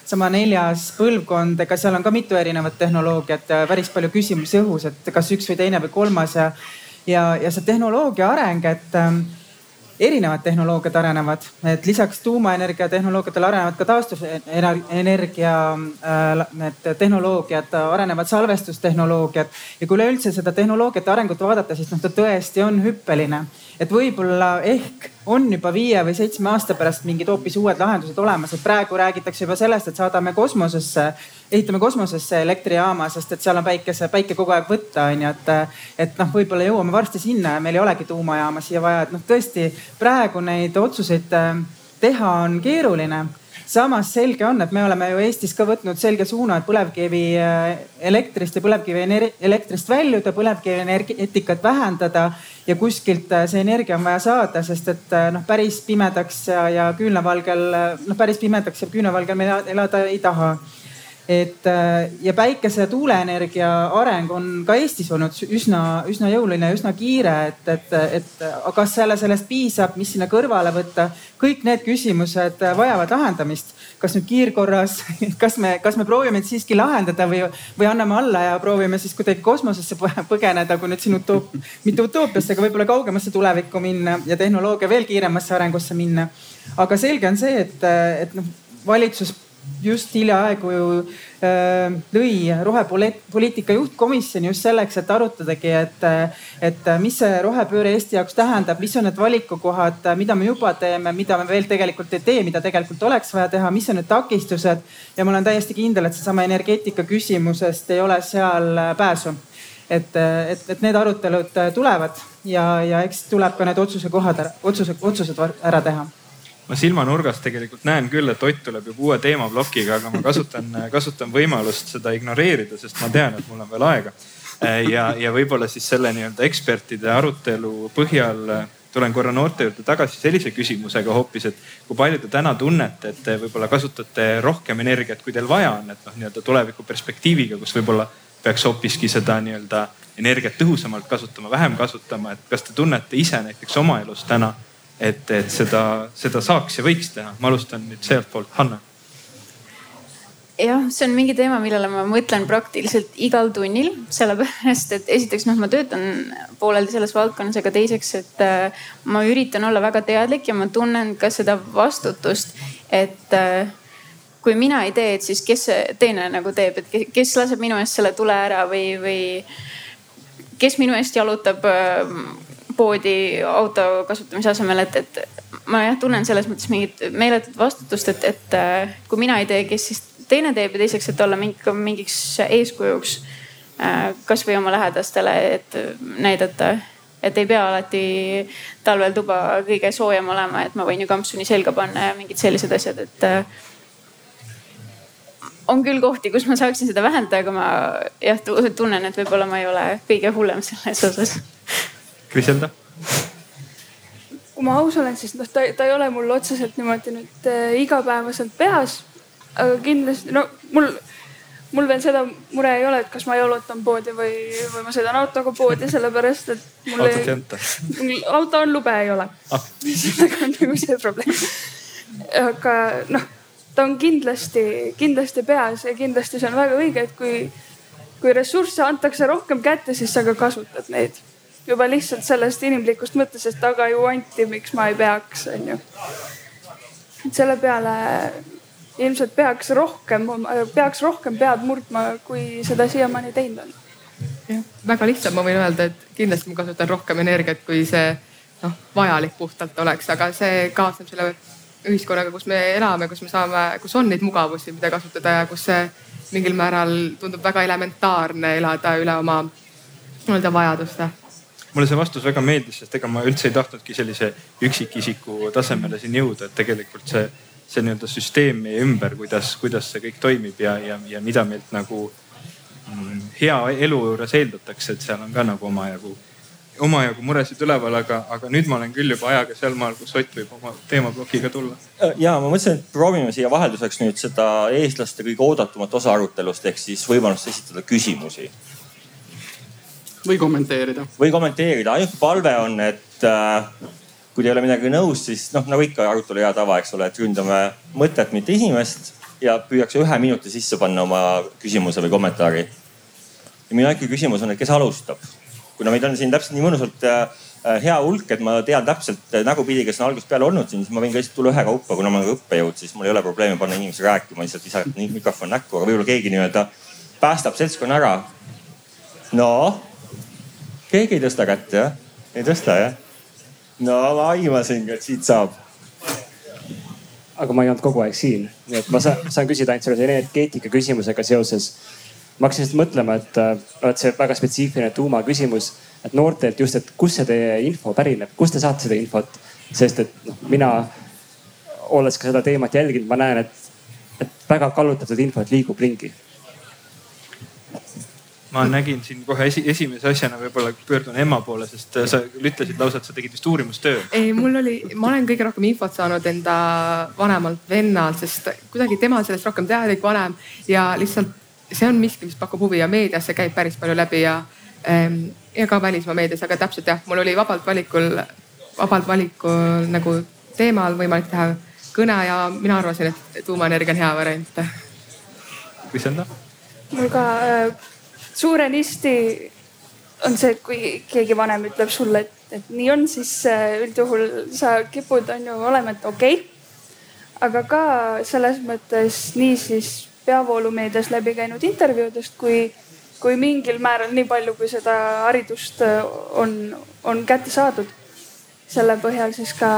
sama neljas põlvkond, ega seal on ka mitu erinevat tehnoloogiat, päris palju küsimusi õhus, et kas üks või teine või kolmas ja, ja, ja see tehnoloogia areng, et ähm, erinevad tehnoloogiad arenevad, et lisaks tuumaenergia tehnoloogiatele arenevad ka taastuvenergia äh, need tehnoloogiad, arenevad salvestustehnoloogiad. Ja kui üleüldse seda tehnoloogiate arengut vaadata, siis noh, ta tõesti on hüppeline. Et võib-olla ehk on juba viie või seitsme aasta pärast mingid hoopis uued lahendused olemas, et praegu räägitakse juba sellest, et saadame kosmosesse, ehitame kosmosesse elektrijaama, sest et seal on päikese, päike kogu aeg võtta, onju, et. et noh, võib-olla jõuame varsti sinna ja meil ei olegi tuumajaama siia vaja, et noh, tõesti praegu neid otsuseid äh, teha on keeruline samas selge on, et me oleme ju Eestis ka võtnud selge suuna, et põlevkivi äh, elektrist ja põlevkivi elektrist väljuda, põlevkivi energeetikat vähendada ja kuskilt äh, see energia on vaja saada, sest et äh, noh, päris pimedaks ja, ja küünlavalgel, noh päris pimedaks ja küünlavalgel me elada ei taha et äh, ja päikese ja tuuleenergia areng on ka Eestis olnud üsna, üsna jõuline üsna kiire, et, et, et kas selle, sellest piisab, mis sinna kõrvale võtta, kõik need küsimused vajavad lahendamist. kas nüüd kiirkorras, kas me, kas me proovime siiski lahendada või, või anname alla ja proovime siis kuidagi kosmosesse põgeneda, kui nüüd siin utoop, mitte utoopiasse, aga võib-olla kaugemasse tulevikku minna ja tehnoloogia veel kiiremasse arengusse minna. aga selge on see, et, et noh valitsus just hiljaaegu ju äh, lõi rohepoliitika juhtkomisjoni just selleks, et arutadagi, et, et mis see rohepööre Eesti jaoks tähendab, mis on need valikukohad, mida me juba teeme, mida me veel tegelikult ei tee, mida tegelikult oleks vaja teha, mis on need takistused. ja ma olen täiesti kindel, et seesama energeetika küsimusest ei ole seal pääsu. et, et, et need arutelud tulevad ja, ja eks tuleb ka need otsuse kohad otsuse, otsused ära teha ma silmanurgast tegelikult näen küll, et Ott tuleb juba uue teemaplokiga, aga ma kasutan, kasutan võimalust seda ignoreerida, sest ma tean, et mul on veel aega. ja, ja võib-olla siis selle nii-öelda ekspertide arutelu põhjal tulen korra noorte juurde tagasi sellise küsimusega hoopis, et kui palju te täna tunnete, et te võib-olla kasutate rohkem energiat, kui teil vaja on, et noh, nii-öelda tuleviku perspektiiviga, kus võib-olla peaks hoopiski seda nii-öelda energiat tõhusamalt kasutama, vähem kasutama, et kas te tunnete ise näiteks oma elus täna et, et seda, seda saaks ja võiks teha. ma alustan nüüd sealtpoolt, Hanna. jah, see on mingi teema, millele ma mõtlen praktiliselt igal tunnil, sellepärast et esiteks noh, ma töötan pooleldi selles valdkonnas, aga teiseks, et äh, ma üritan olla väga teadlik ja ma tunnen ka seda vastutust, et äh, kui mina ei tee, et siis kes teine nagu teeb, et kes laseb minu eest selle tule ära või, või kes minu eest jalutab äh, poodi auto kasutamise asemel, et, et ma jah tunnen selles mõttes mingit meeletut vastutust, et, et äh, kui mina ei tee, kes siis teine teeb ja teiseks, et olla mingi, mingiks eeskujuks äh, kasvõi oma lähedastele, et näidata, et ei pea alati talvel tuba kõige soojem olema, et ma võin ju kampsuni selga panna ja mingid sellised asjad, et äh, on küll kohti, kus ma saaksin seda vähendada, aga ma jah tunnen, et võib-olla ma ei ole kõige hullem selles osas Kriselda? kui ma aus olen, siis noh, ta, ta ei ole mul otseselt niimoodi nüüd äh, igapäevaselt peas. aga kindlasti no mul, mul veel seda mure ei ole, et kas ma jalutan poodi või, või ma sõidan autoga poodi, sellepärast et. autot ei anta. auto on, lube ei ole ah.. sellega on nagu see probleem. aga noh, ta on kindlasti, kindlasti peas ja kindlasti see on väga õige, et kui, kui ressursse antakse rohkem kätte, siis sa ka kasutad neid juba lihtsalt sellest inimlikust mõttest, aga ju anti, miks ma ei peaks, onju. et selle peale ilmselt peaks rohkem, peaks rohkem pead murdma, kui seda siiamaani teinud on. jah, väga lihtsalt ma võin öelda, et kindlasti ma kasutan rohkem energiat, kui see noh, vajalik puhtalt oleks, aga see kaasneb selle ühiskonnaga, kus me elame, kus me saame, kus on neid mugavusi, mida kasutada ja kus see mingil määral tundub väga elementaarne elada üle oma nii-öelda vajaduste mulle see vastus väga meeldis, sest ega ma üldse ei tahtnudki sellise üksikisiku tasemele siin jõuda, et tegelikult see, see nii-öelda süsteem meie ümber, kuidas, kuidas see kõik toimib ja, ja, ja mida meilt nagu mm, hea elu juures eeldatakse, et seal on ka nagu omajagu omajagu muresid üleval, aga, aga nüüd ma olen küll juba ajaga sealmaal, kus Ott võib oma teemaplokiga tulla. ja ma mõtlesin, et proovime siia vahelduseks nüüd seda eestlaste kõige oodatumat osa arutelust ehk siis võimalust esitada küsimusi. Või kommenteerida. või kommenteerida, ainuke palve on, et äh, kui te ei ole midagi nõus, siis noh, nagu ikka arutelu hea tava, eks ole, et ründame mõtet, mitte inimest ja püüaks ühe minuti sisse panna oma küsimuse või kommentaari. ja minu ainuke küsimus on, et kes alustab kuna meid on siin täpselt nii mõnusalt äh, hea hulk, et ma tean täpselt äh, nägupidi, kes on algusest peale olnud siin, siis ma võin ka lihtsalt tulla ühekaupa, kuna ma olen ka õppejõud, siis mul ei ole probleemi panna inimesi rääkima, lihtsalt visata mikrofon näkku, aga võib-olla keegi nii-öelda päästab seltskonna ära. no, keegi ei tõsta kätt jah? ei tõsta jah? no ma aimasingi, et siit saab. aga ma ei olnud kogu aeg siin, nii et ma saan, saan küsida ainult selle energeetika küsimusega seoses ma hakkasin just mõtlema, et oled see väga spetsiifiline tuumaküsimus, et noortelt just, et kust see teie info pärineb, kust te saate seda infot? sest et noh, mina olles ka seda teemat jälginud, ma näen, et, et väga kallutatud infot liigub ringi ma nägin siin kohe esi, esimese asjana võib-olla pöördun ema poole, sest sa ütlesid lausa, et sa tegid vist uurimustöö. ei, mul oli, ma olen kõige rohkem infot saanud enda vanemalt vennalt, sest kuidagi tema on sellest rohkem teadlik vanem ja lihtsalt see on miski, mis pakub huvi ja meedias see käib päris palju läbi ja, ähm, ja ka välismaa meedias, aga täpselt jah, mul oli vabalt valikul, vabalt valikul nagu teemal võimalik teha kõne ja mina arvasin, et tuumaenergia on hea variant. Krisenda? mul ka äh, suurenisti on see, et kui keegi vanem ütleb sulle, et, et nii on, siis äh, üldjuhul sa kipud on ju olema, et okei okay.. aga ka selles mõttes niisiis peavoolumeedias läbi käinud intervjuudest, kui, kui mingil määral nii palju, kui seda haridust äh, on, on kätte saadud. selle põhjal siis ka,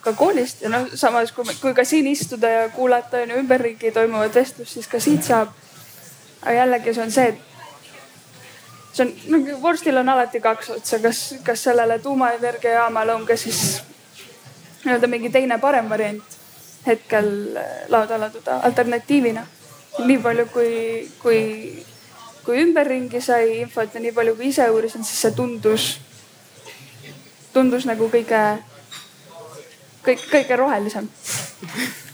ka koolist ja noh, samas kui, kui ka siin istuda ja kuulata on ju ümberringi toimuvat vestlust, siis ka siit saab. aga jällegi see on see, et see on, noh vorstil on alati kaks otsa, kas, kas sellele tuumaenergiajaamale on ka siis nii-öelda mingi teine parem variant hetkel lauda laduda alternatiivina. Nii palju, kui, kui, kui ümberringi sai infot ja nii palju, kui ise uurisin, siis see tundus, tundus nagu kõige, kõik, kõige rohelisem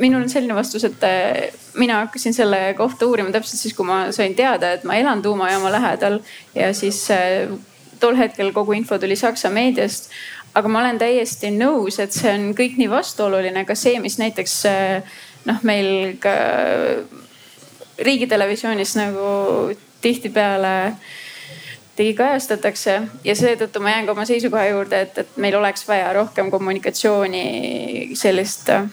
minul on selline vastus, et äh, mina hakkasin selle kohta uurima täpselt siis, kui ma sain teada, et ma elan tuumajaama lähedal ja siis äh, tol hetkel kogu info tuli Saksa meediast. aga ma olen täiesti nõus, et see on kõik nii vastuoluline, ka see, mis näiteks äh, noh, meil ka riigitelevisioonis nagu tihtipeale tegi kajastatakse ja seetõttu ma jään ka oma seisukoha juurde, et, et meil oleks vaja rohkem kommunikatsiooni sellist äh,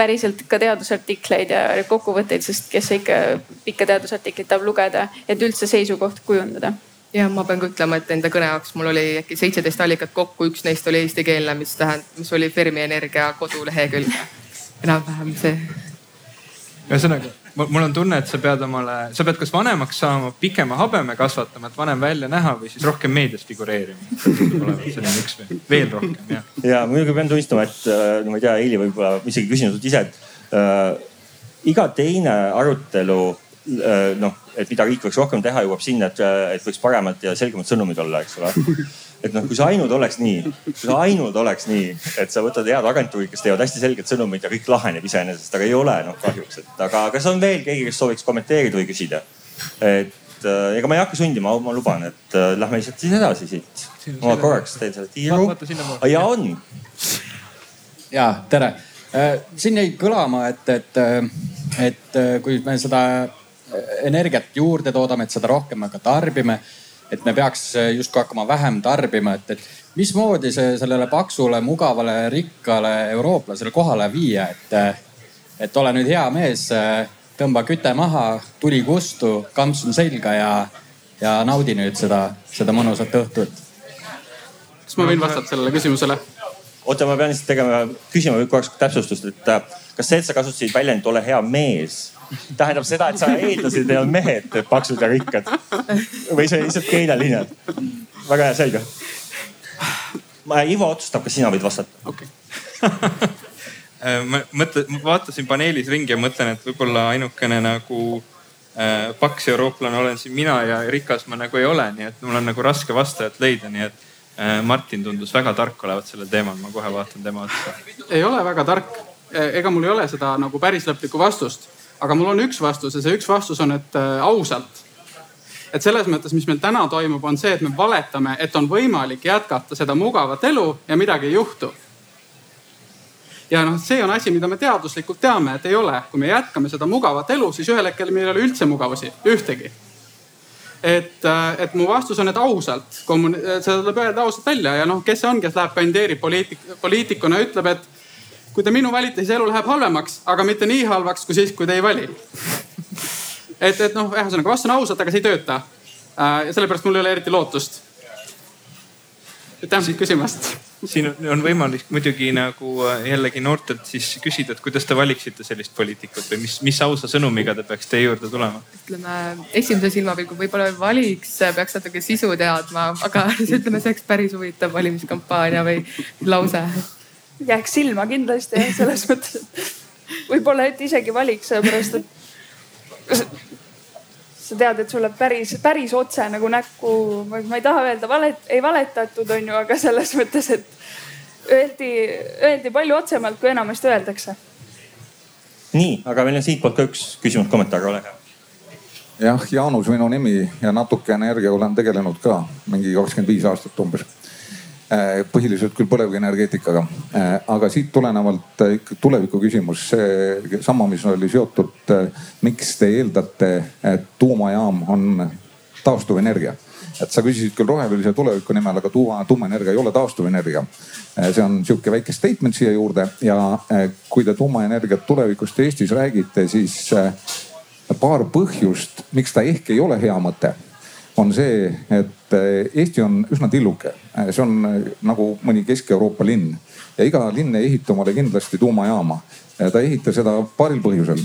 päriselt ka teadusartikleid ja kokkuvõtteid, sest kes ikka pikka teadusartiklit tahab lugeda, et üldse seisukoht kujundada ja ma pean ka ütlema, et enda kõne jaoks mul oli äkki seitseteist allikat kokku, üks neist oli eestikeelne, mis tähendab, mis oli Fermi Energia kodulehekülg enam-vähem see. ühesõnaga, mul on tunne, et sa pead omale, sa pead kas vanemaks saama, pikema habeme kasvatama, et vanem välja näha või siis rohkem meedias figureerima. selline üks või veel rohkem jah. ja muidugi pean tunnistama, et äh, no ma ei tea, Heili võib-olla isegi küsinud sult ise, et äh, iga teine arutelu äh, noh, et mida riik võiks rohkem teha, jõuab sinna, et, äh, et võiks paremad ja selgemad sõnumid olla, eks ole et noh, kui see ainult oleks nii, kui see ainult oleks nii, et sa võtad head agentuurid, kes teevad hästi selged sõnumid ja kõik laheneb iseenesest, aga ei ole noh kahjuks, et aga kas on veel keegi, kes sooviks kommenteerida või küsida? et äh, ega ma ei hakka sundima, ma luban, et äh, lähme lihtsalt siis edasi siit. ma korraks teen selle tiiru. ja on. ja tere äh,, siin jäi kõlama, et, et, äh, et äh, kui me seda energiat juurde toodame, et seda rohkem ka tarbime et me peaks justkui hakkama vähem tarbima, et, et mismoodi see sellele paksule, mugavale, rikkale eurooplasele kohale viia, et, et ole nüüd hea mees, tõmba küte maha, tuli kustu, kampsun selga ja, ja naudi nüüd seda, seda mõnusat õhtut. kas ma võin vastata sellele küsimusele? oota, ma pean lihtsalt tegema, küsima korraks täpsustust, et kas see, et sa kasutasid väljendit ole hea mees tähendab seda, et sa eeldasid, et ei olnud mehed paksud ja rikkad. või see oli lihtsalt keeleline? väga hea, selge. Ivo otsustab, kas sina võid vastata. okei okay. ma mõtlen, vaatasin paneelis ringi ja mõtlen, et võib-olla ainukene nagu äh, paks eurooplane olen siin mina ja rikas ma nagu ei ole, nii et mul on nagu raske vastajat leida, nii et äh, Martin tundus väga tark olevat sellel teemal, ma kohe vaatan tema otsa. ei ole väga tark, ega mul ei ole seda nagu päris lõplikku vastust, aga mul on üks vastus ja see üks vastus on, et äh, ausalt et selles mõttes, mis meil täna toimub, on see, et me valetame, et on võimalik jätkata seda mugavat elu ja midagi ei juhtu. ja noh, see on asi, mida me teaduslikult teame, et ei ole, kui me jätkame seda mugavat elu, siis ühel hetkel meil ei ole üldse mugavusi, ühtegi. et, äh, et mu vastus on, et ausalt, seda tuleb öelda ausalt välja ja noh, kes see on, kes läheb kandideerib poliitik, poliitikuna, ütleb, et kui te minu valite, siis elu läheb halvemaks, aga mitte nii halvaks kui siis, kui te ei vali et, et noh, ühesõnaga vastan ausalt, aga see ei tööta. Äh, ja sellepärast mul ei ole eriti lootust. aitäh küsimast siin on võimalik muidugi nagu äh, jällegi noortelt siis küsida, et kuidas te valiksite sellist poliitikut või mis, mis ausa sõnumiga ta peaks teie juurde tulema? ütleme esimese silmapilgu võib-olla valiks, peaks natuke sisu teadma, aga ütleme, see oleks päris huvitav valimiskampaania või lause. Jääks silma kindlasti jah, selles mõttes, et võib-olla, et isegi valiks, sellepärast et sa tead, et sulle päris, päris otse nagu näkku, ma ei taha öelda valet, ei valetatud, on ju, aga selles mõttes, et öeldi, öeldi palju otsemalt, kui enamasti öeldakse. nii, aga meil on siitpoolt ka üks küsimus, kommentaar, ole hea jah, Jaanus minu nimi ja natuke energiaga olen tegelenud ka mingi kakskümmend viis aastat umbes põhiliselt küll põlevkivienergeetikaga. Äh, aga siit tulenevalt äh, tuleviku küsimus, seesama, mis oli seotud, miks te eeldate, et tuumajaam on taastuvenergia? et sa küsisid küll rohelise tuleviku nimel, aga tuuma, tuumaenergia ei ole taastuvenergia. see on sihuke väike statement siia juurde ja kui te tuumaenergiat tulevikust Eestis räägite, siis paar põhjust, miks ta ehk ei ole hea mõte on see, et eh, Eesti on üsna tilluke. Eh, see on eh, nagu mõni Kesk-Euroopa linn ja iga linn ei ehita omale kindlasti tuumajaama. ta ei ehita seda paaril põhjusel.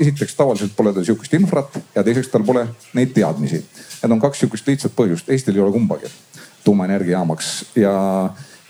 esiteks tavaliselt pole tal sihukest infrat ja teiseks tal pole neid teadmisi. Need on kaks sihukest lihtsat põhjust, Eestil ei ole kumbagi tuumaenergiajaamaks ja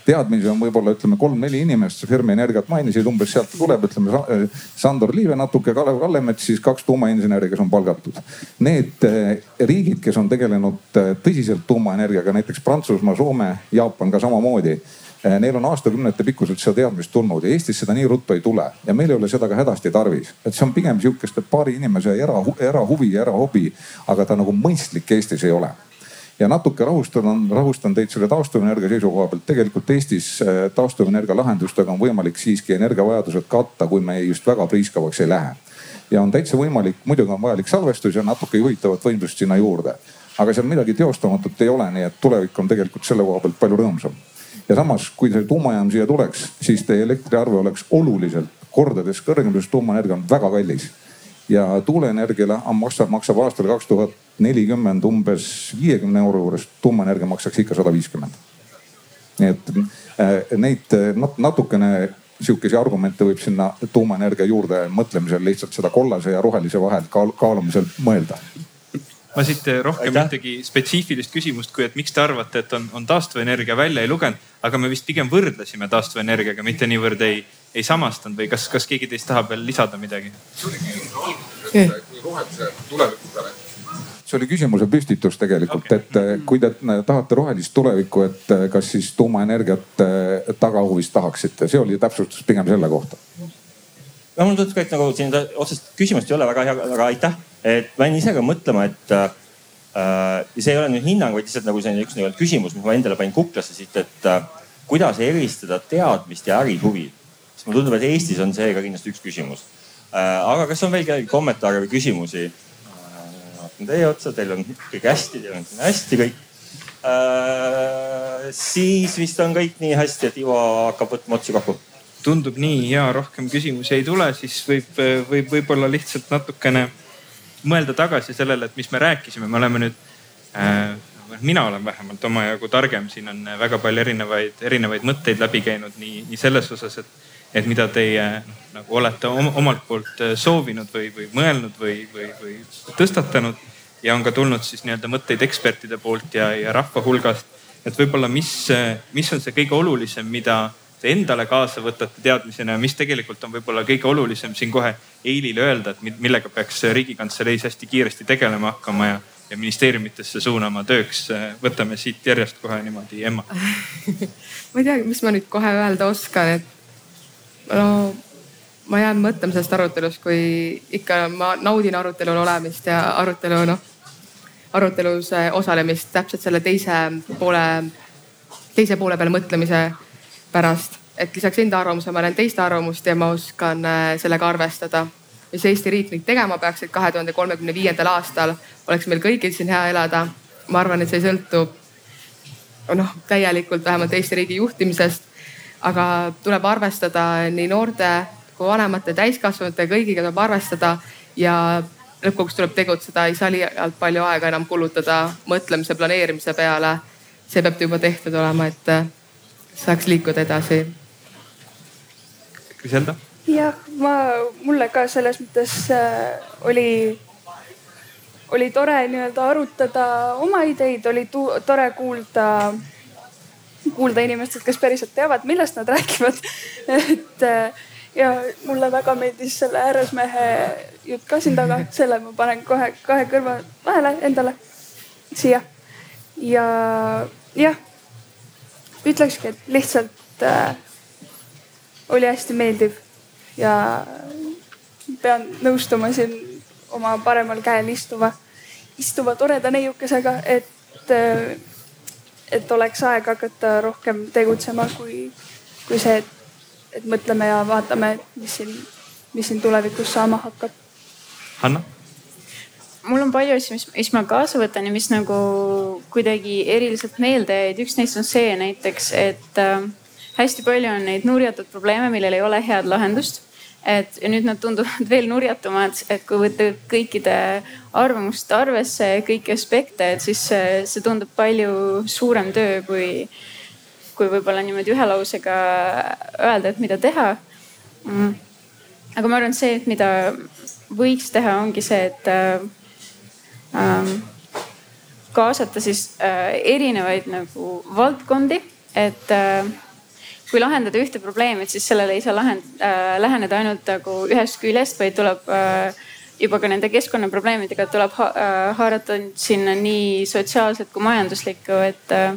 teadmisi on võib-olla ütleme kolm-neli inimest, Fermi Energiat mainisid, umbes sealt tuleb, ütleme äh, Sandor Liive natuke, Kalev Kallemets, siis kaks tuumainseneri, kes on palgatud. Need äh, riigid, kes on tegelenud äh, tõsiselt tuumaenergiaga, näiteks Prantsusmaa, Soome, Jaapan ka samamoodi Neil on aastakümnete pikkuselt seda teadmist tulnud ja Eestis seda nii ruttu ei tule ja meil ei ole seda ka hädasti tarvis. et see on pigem sihukeste paari inimese era, erahuvi ja erahobi, aga ta nagu mõistlik Eestis ei ole ja natuke rahustan, rahustan teid selle taastuvenergia seisukoha pealt. tegelikult Eestis äh, taastuvenergia lahendustega on võimalik siiski energiavajadused katta, kui me just väga priiskavaks ei lähe. ja on täitsa võimalik, muidugi on vajalik salvestus ja natuke juhitavat võimsust sinna juurde. aga seal midagi teostamatut ei ole, nii et tulevik on tegelikult selle koha pealt palju rõõmsam. ja samas, kui see tuumajaam siia tuleks, siis teie elektriarve oleks oluliselt kordades kõrgem, sest tuumaenergia on väga kallis ja tuuleenergiale maksab, maksab aastal kaks tuhat nelikümmend umbes viiekümne euro juures, tuumaenergia maksaks ikka sada viiskümmend. nii et äh, neid natukene sihukesi argumente võib sinna tuumaenergia juurde mõtlemisel lihtsalt seda kollase ja rohelise vahel kaal, kaalumisel mõelda ma siit rohkem ühtegi spetsiifilist küsimust, kui et miks te arvate, et on, on taastuvenergia välja ei lugenud, aga me vist pigem võrdlesime taastuvenergiaga, mitte niivõrd ei, ei samastanud või kas, kas keegi teist tahab veel lisada midagi? see oli küsimuse alguses, et kui rohelise tuleviku peale see oli küsimuse püstitus tegelikult okay., et eh, kui te tahate rohelist tulevikku, et eh, kas siis tuumaenergiat eh, tagahuvist tahaksite, see oli täpsustus pigem selle kohta. no mulle tundus ka, et nagu siin otsest küsimust ei ole väga hea, aga aitäh, et ma jäin ise ka mõtlema, et äh, see ei ole nüüd hinnang, vaid lihtsalt nagu selline üks nagu küsimus, mis ma endale panin kuklasse siit, et äh, kuidas eristada teadmist ja ärihuvi. sest mulle tundub, et Eestis on see ka kindlasti üks küsimus äh,. aga kas on veel kellelgi kommentaare või küsimusi? Vaatan teie otsa, teil on kõik hästi, teil on siin hästi kõik äh,. siis vist on kõik nii hästi, et Ivo hakkab võtma otsi kokku. tundub nii ja rohkem küsimusi ei tule, siis võib, võib võib-olla lihtsalt natukene mõelda tagasi sellele, et mis me rääkisime, me oleme nüüd äh,, mina olen vähemalt omajagu targem, siin on väga palju erinevaid, erinevaid mõtteid läbi käinud nii, nii selles osas, et et mida teie nagu olete omalt poolt äh, soovinud või, või mõelnud või, või, või tõstatanud. Ja on ka tulnud siis nii-öelda mõtteid ekspertide poolt ja, ja rahva hulgast. et võib-olla, mis, mis on see kõige olulisem, mida te endale kaasa võtate teadmisena ja mis tegelikult on võib-olla kõige olulisem siin kohe Eilile öelda, et millega peaks riigikantseleis hästi kiiresti tegelema hakkama ja, ja ministeeriumitesse suunama tööks. võtame siit järjest kohe niimoodi, Emma ma ei teagi, mis ma nüüd kohe öelda oskan, et no ma jään mõtlema sellest arutelust, kui ikka ma naudin arutelul olemist ja arutelu noh, arutelus osalemist täpselt selle teise poole, teise poole peale mõtlemise pärast. et lisaks enda arvamusele ma näen teiste arvamust ja ma oskan äh, sellega arvestada. mis Eesti riik nüüd tegema peaks, et kahe tuhande kolmekümne viiendal aastal oleks meil kõigil siin hea elada. ma arvan, et see ei sõltu noh, täielikult vähemalt Eesti riigi juhtimisest. aga tuleb arvestada nii noorte kui vanemate, täiskasvanute, kõigiga tuleb arvestada ja lõpuks tuleb tegutseda, ei saa liialt palju aega enam kulutada mõtlemise, planeerimise peale. see peab juba tehtud olema, et äh, saaks liikuda edasi. Griselda? jah, ma, mulle ka selles mõttes äh, oli, oli tore nii-öelda arutada oma ideid, oli tore kuulda, kuulda inimestelt, kes päriselt teavad, millest nad räägivad et äh, ja mulle väga meeldis selle ääresmehe jutt ka siin taga, selle ma panen kohe kahe kõrva vahele endale. Siia. ja jah, ütlekski, et lihtsalt äh, oli hästi meeldiv. Ja pean nõustuma siin oma paremal käel istuva, istuva toreda neiukesega, et äh,, et oleks aeg hakata rohkem tegutsema, kui, kui see, et, et mõtleme ja vaatame, mis siin, mis siin tulevikus saama hakkab. Hanna? mul on palju asju, mis, mis ma kaasa võtan ja mis nagu kuidagi eriliselt meelde jäid. üks neist on see näiteks, et äh, hästi palju on neid nurjatud probleeme, millel ei ole head lahendust. et ja nüüd nad tunduvad veel nurjatumad, et kui võtta kõikide arvamust arvesse, kõiki aspekte, et siis see, see tundub palju suurem töö, kui, kui võib-olla niimoodi ühe lausega öelda, et mida teha. Mm.. aga ma arvan, see, et mida võiks teha, ongi see, et äh, ähm, kaasata siis äh, erinevaid nagu valdkondi, et äh, kui lahendada ühte probleemi, et siis sellele ei saa lahend- äh,, läheneda ainult nagu ühest küljest, vaid tuleb äh, juba ka nende keskkonnaprobleemidega tuleb ha äh, haarata sinna nii sotsiaalset kui majanduslikku, et äh,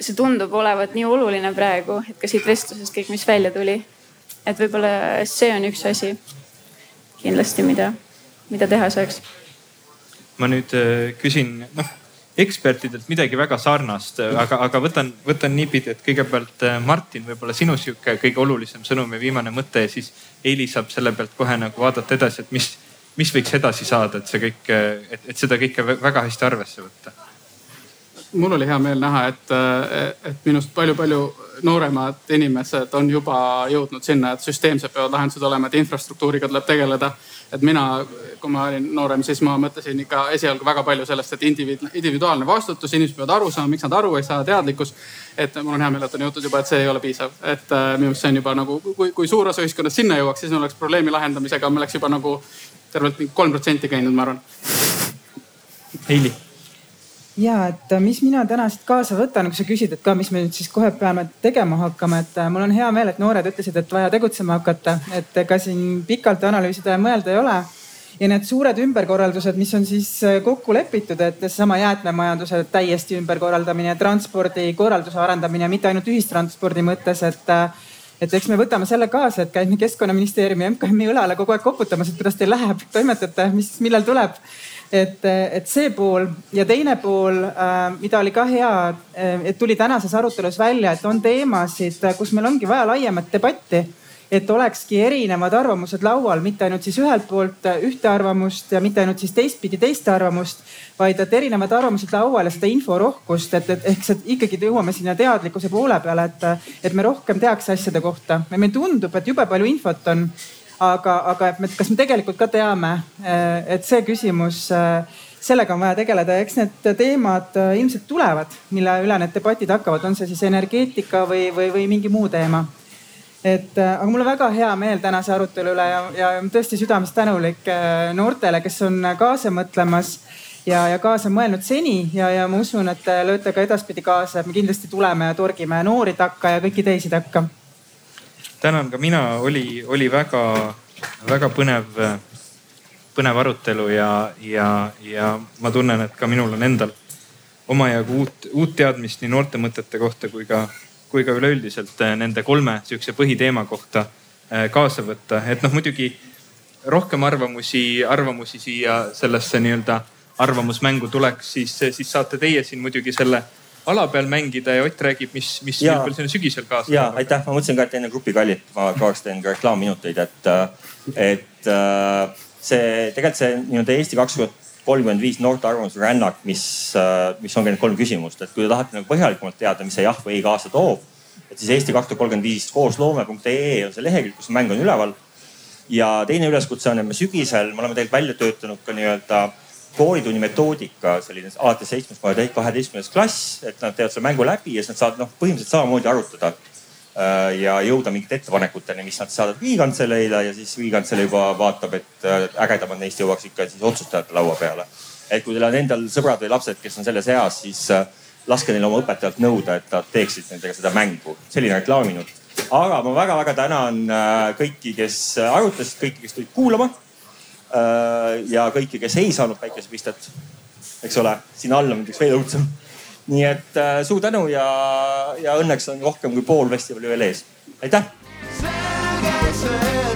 see tundub olevat nii oluline praegu, et ka siit vestlusest kõik, mis välja tuli. et võib-olla see on üks asi kindlasti, mida, mida teha saaks. ma nüüd äh, küsin, noh ekspertidelt midagi väga sarnast, aga, aga võtan, võtan niipidi, et kõigepealt äh, Martin, võib-olla sinu sihuke kõige olulisem sõnum ja viimane mõte ja siis Eili saab selle pealt kohe nagu vaadata edasi, et mis, mis võiks edasi saada, et see kõik, et, et seda kõike väga hästi arvesse võtta mul oli hea meel näha, et, et minust palju-palju nooremad inimesed on juba jõudnud sinna, et süsteemsed peavad lahendused olema, et infrastruktuuriga tuleb tegeleda. et mina, kui ma olin noorem, siis ma mõtlesin ikka esialgu väga palju sellest, et indiviid, individuaalne vastutus, inimesed peavad aru saama, miks nad aru ei saa, teadlikkus. et mul on hea meel, et on jõutud juba, et see ei ole piisav, et äh, minu arust see on juba nagu, kui, kui suur osa ühiskonnast sinna jõuaks, siis oleks probleemi lahendamisega, me oleks juba nagu tervelt kolm protsenti käinud, ma arvan. Heili ja et äh, mis mina täna siit kaasa võtan, kui sa küsid, et ka, mis me nüüd siis kohe peame tegema hakkama, et äh, mul on hea meel, et noored ütlesid, et vaja tegutsema hakata, et ega siin pikalt analüüsida ja mõelda ei ole. ja need suured ümberkorraldused, mis on siis äh, kokku lepitud, et seesama jäätmemajanduse täiesti ümberkorraldamine, transpordi korralduse arendamine, mitte ainult ühistranspordi mõttes, et et eks me võtame selle kaasa, et käime keskkonnaministeeriumi ja MKM-i õlale kogu aeg koputamas, et kuidas teil läheb, toimetate, mis, millal tuleb et, et see pool ja teine pool, äh, mida oli ka hea, äh, et tuli tänases arutelus välja, et on teemasid, kus meil ongi vaja laiemat debatti et olekski erinevad arvamused laual, mitte ainult siis ühelt poolt ühte arvamust ja mitte ainult siis teistpidi teist arvamust, vaid et erinevad arvamused laual ja seda inforohkust, et, et ehk see ikkagi jõuame sinna teadlikkuse poole peale, et, et me rohkem teaks asjade kohta. meile tundub, et jube palju infot on aga, aga me, kas me tegelikult ka teame, eh, et see küsimus, eh, sellega on vaja tegeleda. Ja eks need teemad eh, ilmselt tulevad, mille üle need debatid hakkavad, on see siis energeetika või, või, või mingi muu teema. Et aga mul on väga hea meel tänase arutelu üle ja, ja tõesti südamest tänulik noortele, kes on kaasa mõtlemas ja, ja kaasa mõelnud seni. Ja, ja ma usun, et lööte ka edaspidi kaasa, et me kindlasti tuleme ja torgime noori takka ja kõiki teisi takka tänan ka mina, oli, oli väga, väga põnev, põnev arutelu ja, ja, ja ma tunnen, et ka minul on endal omajagu uut, uut teadmist nii noorte mõtete kohta kui ka, kui ka üleüldiselt nende kolme sihukese põhiteema kohta äh, kaasa võtta. et noh, muidugi rohkem arvamusi, arvamusi siia sellesse nii-öelda arvamusmängu tuleks, siis, siis saate teie siin muidugi selle ala peal mängida ja Ott räägib, mis, mis meil sinna sügisel kaasa ja aitäh, ma mõtlesin ka, et enne grupi kallit ma korraks teen ka reklaamminuteid, et, et see tegelikult see nii-öelda Eesti kaks tuhat kolmkümmend viis noorte arvamusrännak, mis, mis ongi need kolm küsimust, et kui te tahate nagu põhjalikumalt teada, mis see jah või ei kaasa toob, et siis Eesti kaks tuhat kolmkümmend viis koosloome.ee on see lehekülg, kus mäng on üleval. ja teine üleskutse on, et me sügisel, me oleme tegelikult välja töötanud ka nii-öelda koolitunni metoodika selline alates seitsmest kuni kaheteistkümnes klass, et nad teevad selle mängu läbi ja siis nad saavad noh, põhimõtteliselt samamoodi arutada äh, ja jõuda mingite ettepanekuteni, mis nad saadavad Riigikantseleile ja siis Riigikantselei juba vaatab, et äh, ägedamad neist jõuaks ikka siis otsustajate laua peale. et kui teil on endal sõbrad või lapsed, kes on selles eas, siis äh, laske neil oma õpetajalt nõuda, et nad teeksid nendega seda mängu. selline reklaamminut. aga ma väga-väga tänan kõiki, kes arutasid, kõiki, kes tulid kuulama ja kõiki, kes ei saanud päikesepistet, eks ole, siin all on muidugi veel õudsem. nii et äh, suur tänu ja, ja õnneks on rohkem kui pool festivali veel ees. aitäh. selge see,